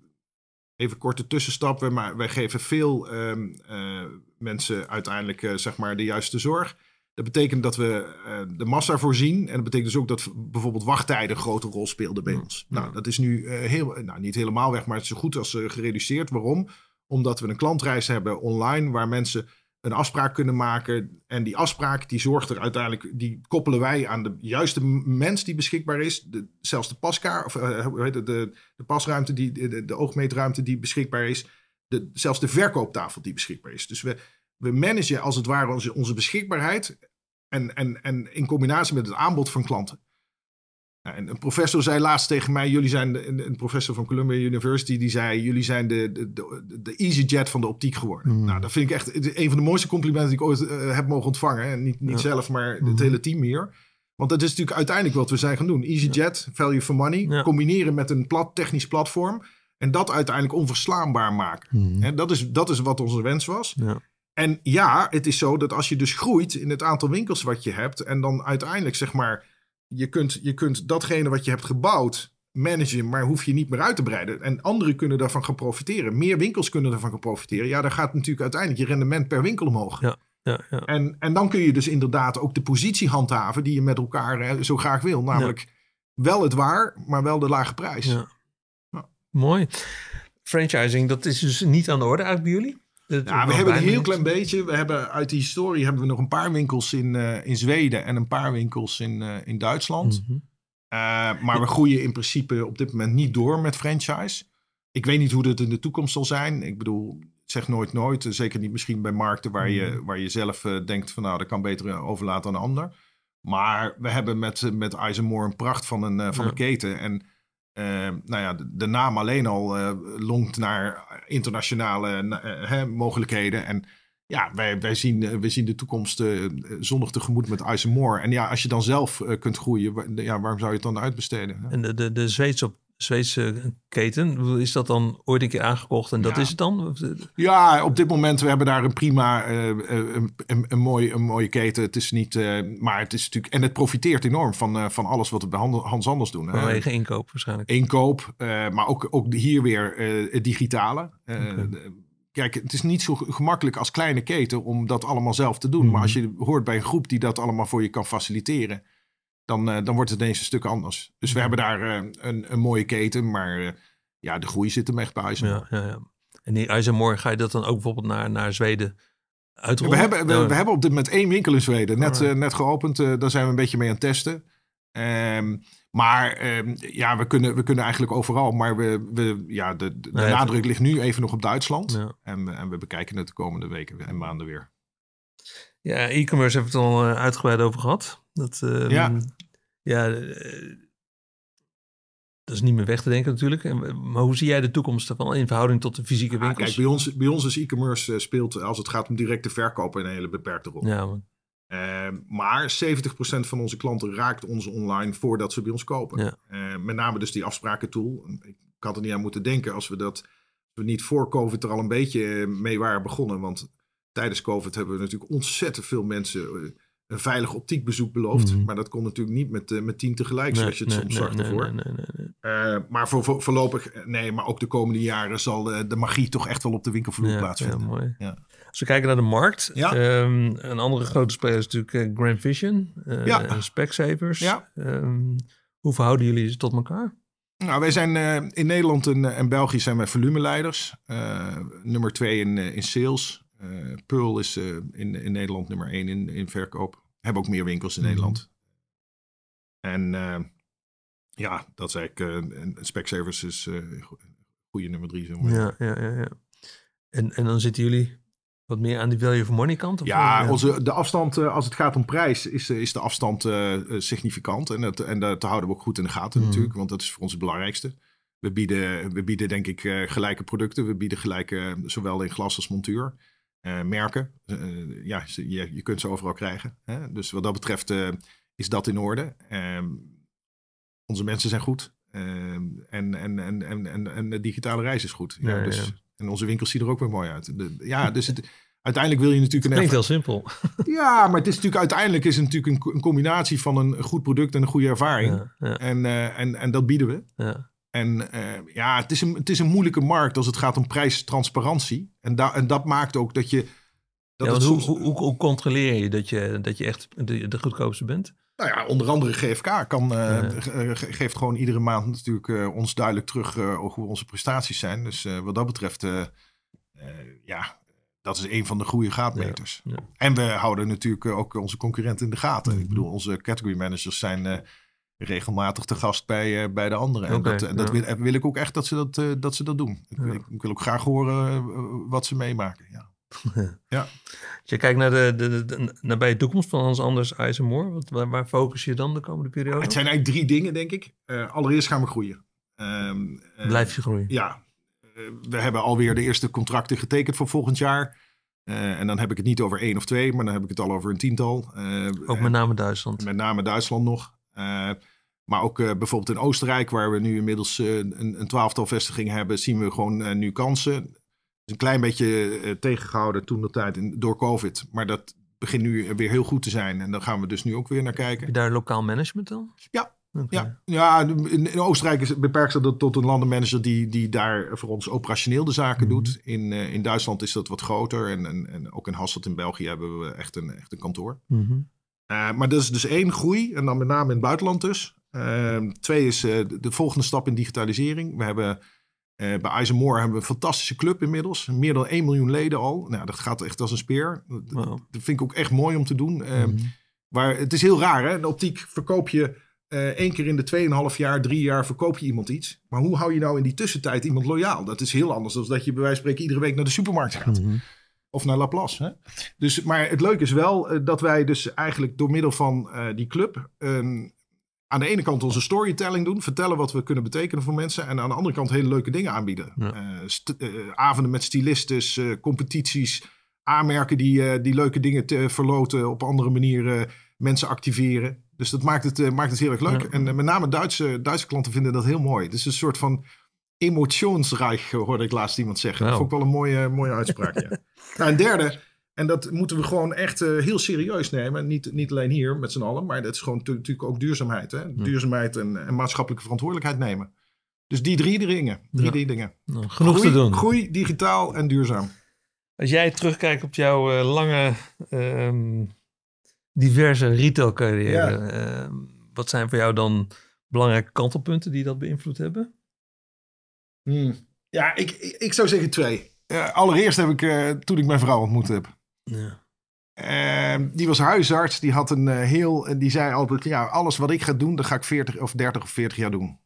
even korte tussenstap, wij, wij geven veel ehm, eh, mensen uiteindelijk eh, zeg maar de juiste zorg. Dat betekent dat we eh, de massa voorzien. En dat betekent dus ook dat bijvoorbeeld wachttijden een grote rol speelden bij Ja. ons. Nou, dat is nu eh, heel, nou, niet helemaal weg, maar het is zo goed als eh, gereduceerd. Waarom? Omdat we een klantreis hebben online waar mensen een afspraak kunnen maken. En die afspraak die zorgt er uiteindelijk, die koppelen wij aan de juiste mens die beschikbaar is. De, zelfs de paskaar, of hoe heet het, de, de pasruimte, die, de, de oogmeetruimte die beschikbaar is. De, zelfs de verkooptafel die beschikbaar is. Dus we, we managen als het ware onze, onze beschikbaarheid. En, en, en in combinatie met het aanbod van klanten. Ja, en een professor zei laatst tegen mij: jullie zijn de, een, professor van Columbia University, die zei: jullie zijn de, de, de, de EasyJet van de optiek geworden. Mm. Nou, dat vind ik echt een van de mooiste complimenten die ik ooit eh, heb mogen ontvangen. En niet, niet Ja. zelf, maar het hele team hier. Want dat is natuurlijk uiteindelijk wat we zijn gaan doen. EasyJet, value for money, Ja. combineren met een plat, technisch platform. En dat uiteindelijk onverslaanbaar maken. Mhm. En dat, is, dat is wat onze wens was. Ja. En ja, het is zo dat als je dus groeit in het aantal winkels wat je hebt. En dan uiteindelijk zeg maar, je kunt, je kunt datgene wat je hebt gebouwd managen, maar hoef je niet meer uit te breiden. En anderen kunnen daarvan gaan profiteren. Meer winkels kunnen daarvan gaan profiteren. Ja, dan gaat natuurlijk uiteindelijk je rendement per winkel omhoog. Ja. Ja, ja. En, en dan kun je dus inderdaad ook de positie handhaven die je met elkaar eh, zo graag wil. Namelijk wel het waar, maar wel de lage prijs. Ja. Ja. Mooi. Franchising, dat is dus niet aan de orde eigenlijk bij jullie? Dat- Ja, we hebben een heel klein beetje. We hebben uit die historie hebben we nog een paar winkels in, eh, in Zweden en een paar winkels in, eh, in Duitsland. Mhm. Eh, maar we groeien in principe op dit moment niet door met franchise. Ik weet niet hoe dat in de toekomst zal zijn. Ik bedoel, zeg nooit nooit. Zeker niet misschien bij markten waar je, waar je zelf denkt van nou, dat kan beter overlaten aan een ander. Maar we hebben met, met Eisenmoor een pracht van een, van Ja. een keten. En eh, nou ja, de, naam alleen al eh, longt naar internationale eh, hè, mogelijkheden. En ja, wij, wij, zien, eh, wij zien de toekomst zonnig tegemoet met Eisenmoor. En ja, als je dan zelf kunt groeien, ja, waarom zou je het dan uitbesteden? En de, de, de Zweedse, Zweedse keten, is dat dan ooit een keer aangekocht en dat Ja. is het dan? Ja, op dit moment we hebben daar een prima, eh, eh, een, een, een, mooie, een mooie keten. Het is niet, eh, maar het is natuurlijk, en het profiteert enorm van, van alles wat we bij Han- Hans Anders doen. Vanwege inkoop waarschijnlijk. Inkoop, maar ook, ook hier weer het digitale. Kijk, het is niet zo ge- gemakkelijk als kleine keten om dat allemaal zelf te doen. Mhm. Maar als je hoort bij een groep die dat allemaal voor je kan faciliteren, dan, eh, dan wordt het ineens een stuk anders. Dus we hebben daar eh, een, een mooie keten, maar eh, ja, de groei zit hem echt bij. Ja, ja, ja. En die Eisenmoor, ga je dat dan ook bijvoorbeeld naar, naar Zweden uitrollen? We hebben, we, hebben op dit moment één winkel in Zweden. Net, eh, net geopend. daar zijn we een beetje mee aan het testen. Ehm, maar ehm, ja, we kunnen, we kunnen eigenlijk overal. Maar we, we, ja, de, de, Nee, nadruk ligt nu even nog op Duitsland. Ja. En, we- en we bekijken het de komende weken en maanden weer. Ja, e-commerce hebben we het al uitgebreid over gehad. Dat, ehm, Ja. ja, eh, dat is niet meer weg te denken natuurlijk. En, Maar hoe zie jij de toekomst ervan in verhouding tot de fysieke Ah, winkels? kijk, bij ons, bij ons is e-commerce eh, speelt als het gaat om directe verkoop een hele beperkte rol. Ja, man. Eh, maar 70% van onze klanten raakt ons online voordat ze bij ons kopen. Ja. Eh, met name dus die afsprakentool. Ik had er niet aan moeten denken als we dat we niet voor COVID er al een beetje eh, mee waren begonnen. Want tijdens COVID hebben we natuurlijk ontzettend veel mensen eh, een veilig optiekbezoek beloofd. Mhm. Maar dat kon natuurlijk niet met, eh, met tien tegelijk, Nee, zoals je het nee, soms nee, zag ervoor. Eh, maar voor, voor- voorlopig, eh, nee, maar ook de komende jaren zal eh, de magie toch echt wel op de winkelvloer Ja, plaatsvinden. Ja, mooi. Ja. Als we kijken naar de markt, Ja. ehm, een andere grote speler is natuurlijk Grand Vision eh Ja. en Specsavers. Ja. Ehm, hoe verhouden jullie ze tot elkaar? Nou, wij zijn in Nederland en, en België zijn wij volumeleiders. Nummer twee in, in sales. Pearl is in, in Nederland nummer één in, in verkoop. Hebben ook meer winkels in Mhm. Nederland. En eh, ja, dat is eigenlijk... eh, en Specsavers is eh go- goede nummer drie. Zo maar. Ja, ja, ja. ja. En, en dan zitten jullie wat meer aan die value for money kant? Of Ja? Onze, de afstand als het gaat om prijs is, is de afstand significant. En dat, en dat houden we ook goed in de gaten Mhm. natuurlijk, want dat is voor ons het belangrijkste. We bieden, we bieden denk ik gelijke producten. We bieden gelijke, zowel in glas als montuur. Eh, merken, Eh, ja, ze- je, je kunt ze overal krijgen. Hè? Dus wat dat betreft eh, is dat in orde. Ehm, onze mensen zijn goed. Ehm, en, en, en, en, en, en de digitale reis is goed. Ja, dus, ja. En onze winkels zien er ook weer mooi uit. De- ja, dus het, uiteindelijk wil je natuurlijk een heel simpel. ja, maar het is natuurlijk uiteindelijk is het natuurlijk een, co- een combinatie van een goed product en een goede ervaring. En, en, en dat bieden we. ja. En eh, ja, het is, een, het is een moeilijke markt als het gaat om prijstransparantie. En, da, en dat maakt ook dat je. Dat Ja, hoe, soms, hoe, hoe, hoe controleer je dat je, dat je echt de, de goedkoopste bent? nou ja, onder andere GFK kan, eh, Ja. geeft gewoon iedere maand natuurlijk eh, ons duidelijk terug hoe onze prestaties zijn. Dus wat dat betreft, ja, dat is een van de goede gaatmeters. Ja, ja. En we houden natuurlijk ook onze concurrenten in de gaten. Mhm. Ik bedoel, onze category managers zijn regelmatig te gast bij, eh, bij de anderen. En dat, dat ja. wil, ik ook echt dat ze dat, eh, dat, ze dat doen. Ik, Ja. ik, ik wil ook graag horen eh, wat ze meemaken. Ja. Als je kijkt naar de, de, de, de nabije toekomst van Hans Anders IJzermoor, wat, waar, waar focus je dan de komende periode? Het zijn eigenlijk drie dingen, denk ik. Allereerst gaan we groeien. Eh, Blijf je groeien? Ja, we hebben alweer de eerste contracten getekend voor volgend jaar. En dan heb ik het niet over één of twee, maar dan heb ik het al over een tiental. Ook met name Duitsland. Met name Duitsland nog. Eh, maar ook eh, bijvoorbeeld in Oostenrijk, waar we nu inmiddels eh, een, een twaalftal vestigingen hebben, zien we gewoon eh, nu kansen. Is een klein beetje eh, tegengehouden toen de tijd in, door COVID. Maar dat begint nu weer heel goed te zijn. En daar gaan we dus nu ook weer naar Heb je kijken. daar lokaal management dan? Ja. Ja, ja in, in Oostenrijk is, beperkt dat tot een landenmanager die, die daar voor ons operationeel de zaken Mhm. doet. In, in Duitsland is dat wat groter. En, en, en ook in Hasselt in België hebben we echt een, echt een kantoor. Mhm. Maar dat is dus één groei, en dan met name in het buitenland dus. Uh, twee is uh, de, de volgende stap in digitalisering. We hebben uh, bij IJzermoor hebben we een fantastische club inmiddels. Meer dan 1 miljoen leden al. Nou, dat gaat echt als een speer. Dat, Wow. dat vind ik ook echt mooi om te doen. Uh, Mhm. waar, het is heel raar, hè? De optiek verkoop je uh, één keer in de 2,5 jaar, drie jaar verkoop je iemand iets. Maar hoe hou je nou in die tussentijd iemand loyaal? Dat is heel anders dan dat je bij wijze van spreken iedere week naar de supermarkt gaat. Mhm. Of naar Laplace. Hè? Dus, maar het leuke is wel uh, dat wij dus eigenlijk door middel van uh, die club... Um, aan de ene kant onze storytelling doen. Vertellen wat we kunnen betekenen voor mensen. En aan de andere kant hele leuke dingen aanbieden. Ja. Uh, avonden met stylistes, uh, competities. Aanmerken die, uh, die leuke dingen te verloten. Op andere manieren mensen activeren. Dus dat maakt het, maakt het heel erg leuk. Ja. En met name Duitse, Duitse klanten vinden dat heel mooi. Het is een soort van emotionsrijk, hoorde ik laatst iemand zeggen. Dat vond ik wel een mooie, mooie uitspraak. ja. nou, en derde, en dat moeten we gewoon echt uh, heel serieus nemen. Niet, niet alleen hier met z'n allen, maar dat is gewoon natuurlijk ook duurzaamheid. Hè? Duurzaamheid en, en, maatschappelijke verantwoordelijkheid nemen. Dus die drie dingen. Drie Ja. die dingen. Nou, genoeg groei, te doen. Groei, digitaal en duurzaam. Als jij terugkijkt op jouw uh, lange, um, diverse retailcarrière, ja. uh, wat zijn voor jou dan belangrijke kantelpunten die dat beïnvloed hebben? Hmm. Ja, ik, ik, ik, zou zeggen twee. Uh, allereerst heb ik, toen ik mijn vrouw ontmoet heb. Ja. Uh, die was huisarts, die had een uh, heel, die zei altijd, ja, alles wat ik ga doen, dat ga ik 40 of 30 of 40 jaar doen.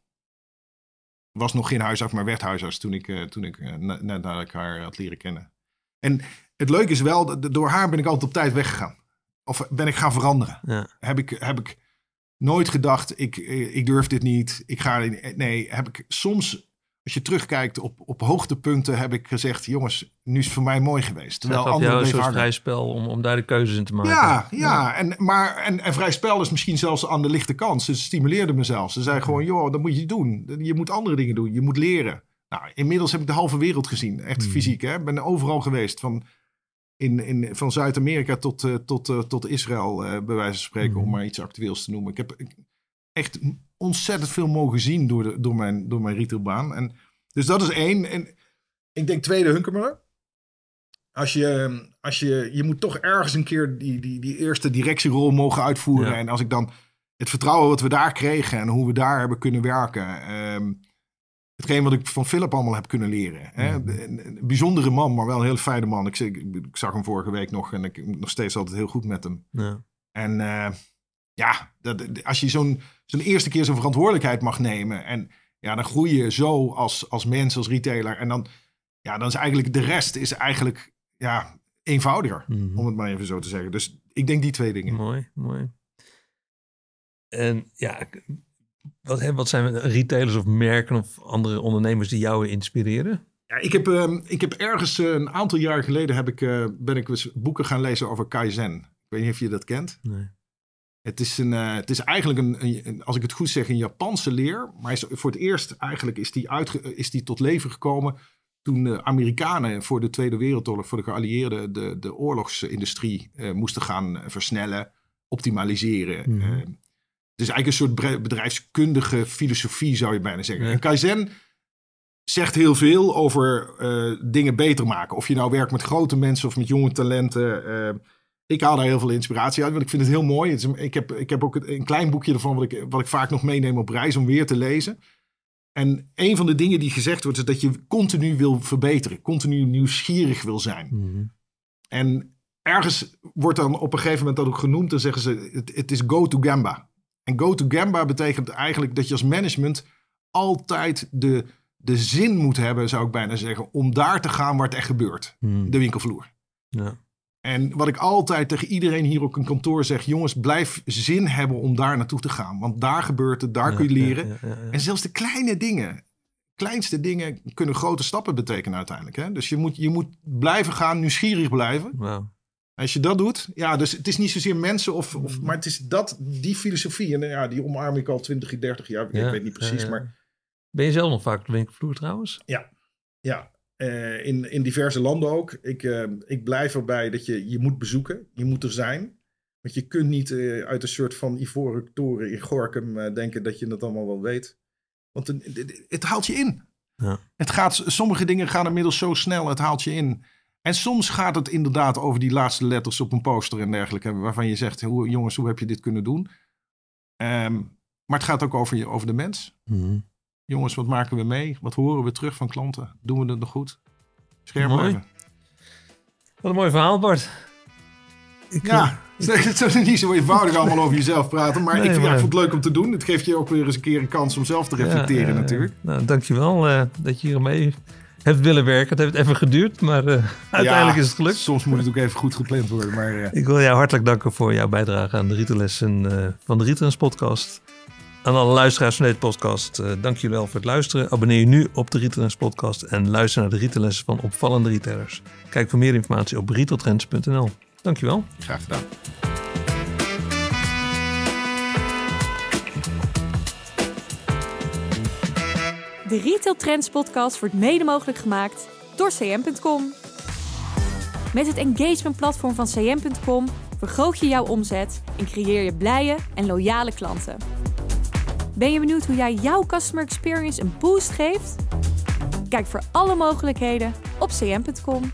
Was nog geen huisarts, maar werd huisarts toen ik, uh, toen ik net nadat ik haar had leren kennen. En het leuke is wel, door haar ben ik altijd op tijd weggegaan. Of ben ik gaan veranderen. Ja. Heb, ik, heb ik nooit gedacht, ik, ik durf dit niet. Ik ga, nee, heb ik soms, als je terugkijkt op, op hoogtepunten, heb ik gezegd, jongens, nu is het voor mij mooi geweest. Terwijl jou een anderen soort bleven vrij spel om, om daar de keuzes in te maken. ja, ja. En, maar, en, en vrij spel is misschien zelfs aan de lichte kant. Ze stimuleerden me zelfs. Ze zei gewoon, joh, dat moet je doen. Je moet andere dingen doen. Je moet leren. Nou, inmiddels heb ik de halve wereld gezien. Echt Hmm. fysiek, hè. Ik ben overal geweest. Van, in, in, van Zuid-Amerika tot, eh, tot, eh, tot Israël, eh, bij wijze van spreken. Hmm. Om maar iets actueels te noemen. Ik heb echt ontzettend veel mogen zien door, de, door, mijn, door mijn retailbaan. En, dus dat is één. En ik denk tweede Hunkermuller. Als je, als je, je moet toch ergens een keer die, die, die eerste directierol mogen uitvoeren. Ja. En als ik dan het vertrouwen wat we daar kregen en hoe we daar hebben kunnen werken. ehm, hetgeen wat ik van Philip allemaal heb kunnen leren. Hè? Een, een bijzondere man, maar wel een hele fijne man. Ik, zeg- ik, ik zag hem vorige week nog en ik nog steeds altijd heel goed met hem. Ja. En eh, ja, dat, als je zo'n zo'n eerste keer zo'n verantwoordelijkheid mag nemen. En ja, dan groei je zo als, als mens, als retailer. En dan, ja, dan is eigenlijk de rest is eigenlijk ja, eenvoudiger. Mhm. Om het maar even zo te zeggen. Dus ik denk die twee dingen. Mooi, mooi. En ja, wat, hè, wat zijn retailers of merken of andere ondernemers die jou inspireren? Ja, ik, heb, ehm, ik heb ergens eh, een aantal jaar geleden heb ik, eh, ben ik boeken gaan lezen over Kaizen. Ik weet niet of je dat kent. Nee. Het is, een, eh, het is eigenlijk een, een- als ik het goed zeg, een Japanse leer. Maar is, voor het eerst eigenlijk is die, uitge, is die tot leven gekomen toen de Amerikanen voor de Tweede Wereldoorlog, voor de geallieerden, de, de oorlogsindustrie eh, moesten gaan versnellen, optimaliseren. Eh, het is eigenlijk een soort bedrijfskundige filosofie, zou je bijna zeggen. Ja. En Kaizen zegt heel veel over eh, dingen beter maken. Of je nou werkt met grote mensen of met jonge talenten. Ik haal daar heel veel inspiratie uit, want ik vind het heel mooi. Het is, een- ik, heb, ik heb ook een klein boekje ervan wat ik, wat ik vaak nog meeneem op reis om weer te lezen. En een van de dingen die gezegd wordt, is dat je continu wil verbeteren. Continu nieuwsgierig wil zijn. Mhm. En ergens wordt dan op een gegeven moment dat ook genoemd. Dan zeggen ze, het, het is go to Gamba. En go to Gamba betekent eigenlijk dat je als management altijd de, de zin moet hebben, zou ik bijna zeggen, om daar te gaan waar het echt gebeurt. Mhm. De winkelvloer. Ja. En wat ik altijd tegen iedereen hier op een kantoor zeg, jongens, blijf zin hebben om daar naartoe te gaan. Want daar gebeurt het, daar Ja, kun je ja, leren. ja, ja, ja. En zelfs de kleine dingen, kleinste dingen kunnen grote stappen betekenen uiteindelijk. Hè? Dus je moet, je moet blijven gaan, nieuwsgierig blijven. Als je dat doet, ja, dus het is niet zozeer mensen of, of maar het is dat, die filosofie. En ja, die omarm ik al 20, 30 jaar. Ja, ik weet niet precies, ja, ja. maar Ben je zelf nog vaak op de winkelvloer trouwens? ja, eh, in, in diverse landen ook. Ik, eh, ik blijf erbij dat je, je moet bezoeken, je moet er zijn. Want je kunt niet eh, uit een soort van ivoren toren in Gorkum denken dat je dat allemaal wel weet. Want het, het, het haalt je in. Ja. Het gaat, sommige dingen gaan inmiddels zo snel, het haalt je in. En soms gaat het inderdaad over die laatste letters op een poster en dergelijke. Waarvan je zegt, hoe, jongens, hoe heb je dit kunnen doen? Ehm, maar het gaat ook over, je, over de mens. Mhm. Jongens, wat maken we mee? Wat horen we terug van klanten? Doen we het nog goed? Scherp Mooi. Wat een mooi verhaal, Bart. Ik, eh, Ja, het is niet zo eenvoudig allemaal over jezelf praten. Maar, Nee, ik, maar- ik vond het leuk om te doen. Het geeft je ook weer eens een keer een kans om zelf te reflecteren ja, natuurlijk. Nou, dankjewel eh dat je hier mee hebt willen werken. Het heeft even geduurd, maar eh, uiteindelijk Ja, is het gelukt. Soms moet het ook even goed gepland worden. Maar eh, Ik wil jou hartelijk danken voor jouw bijdrage aan de rietenlessen eh, van de Rietenles podcast. Aan alle luisteraars van deze podcast, eh, dank jullie wel voor het luisteren. Abonneer je nu op de Rietenles podcast en luister naar de rietenlessen van opvallende retailers. Kijk voor meer informatie op retailtrends.nl. Dankjewel. graag gedaan. De Retail Trends podcast wordt mede mogelijk gemaakt door cm.com. Met het engagement platform van cm.com vergroot je jouw omzet en creëer je blije en loyale klanten. Ben je benieuwd hoe jij jouw customer experience een boost geeft? Kijk voor alle mogelijkheden op cm.com.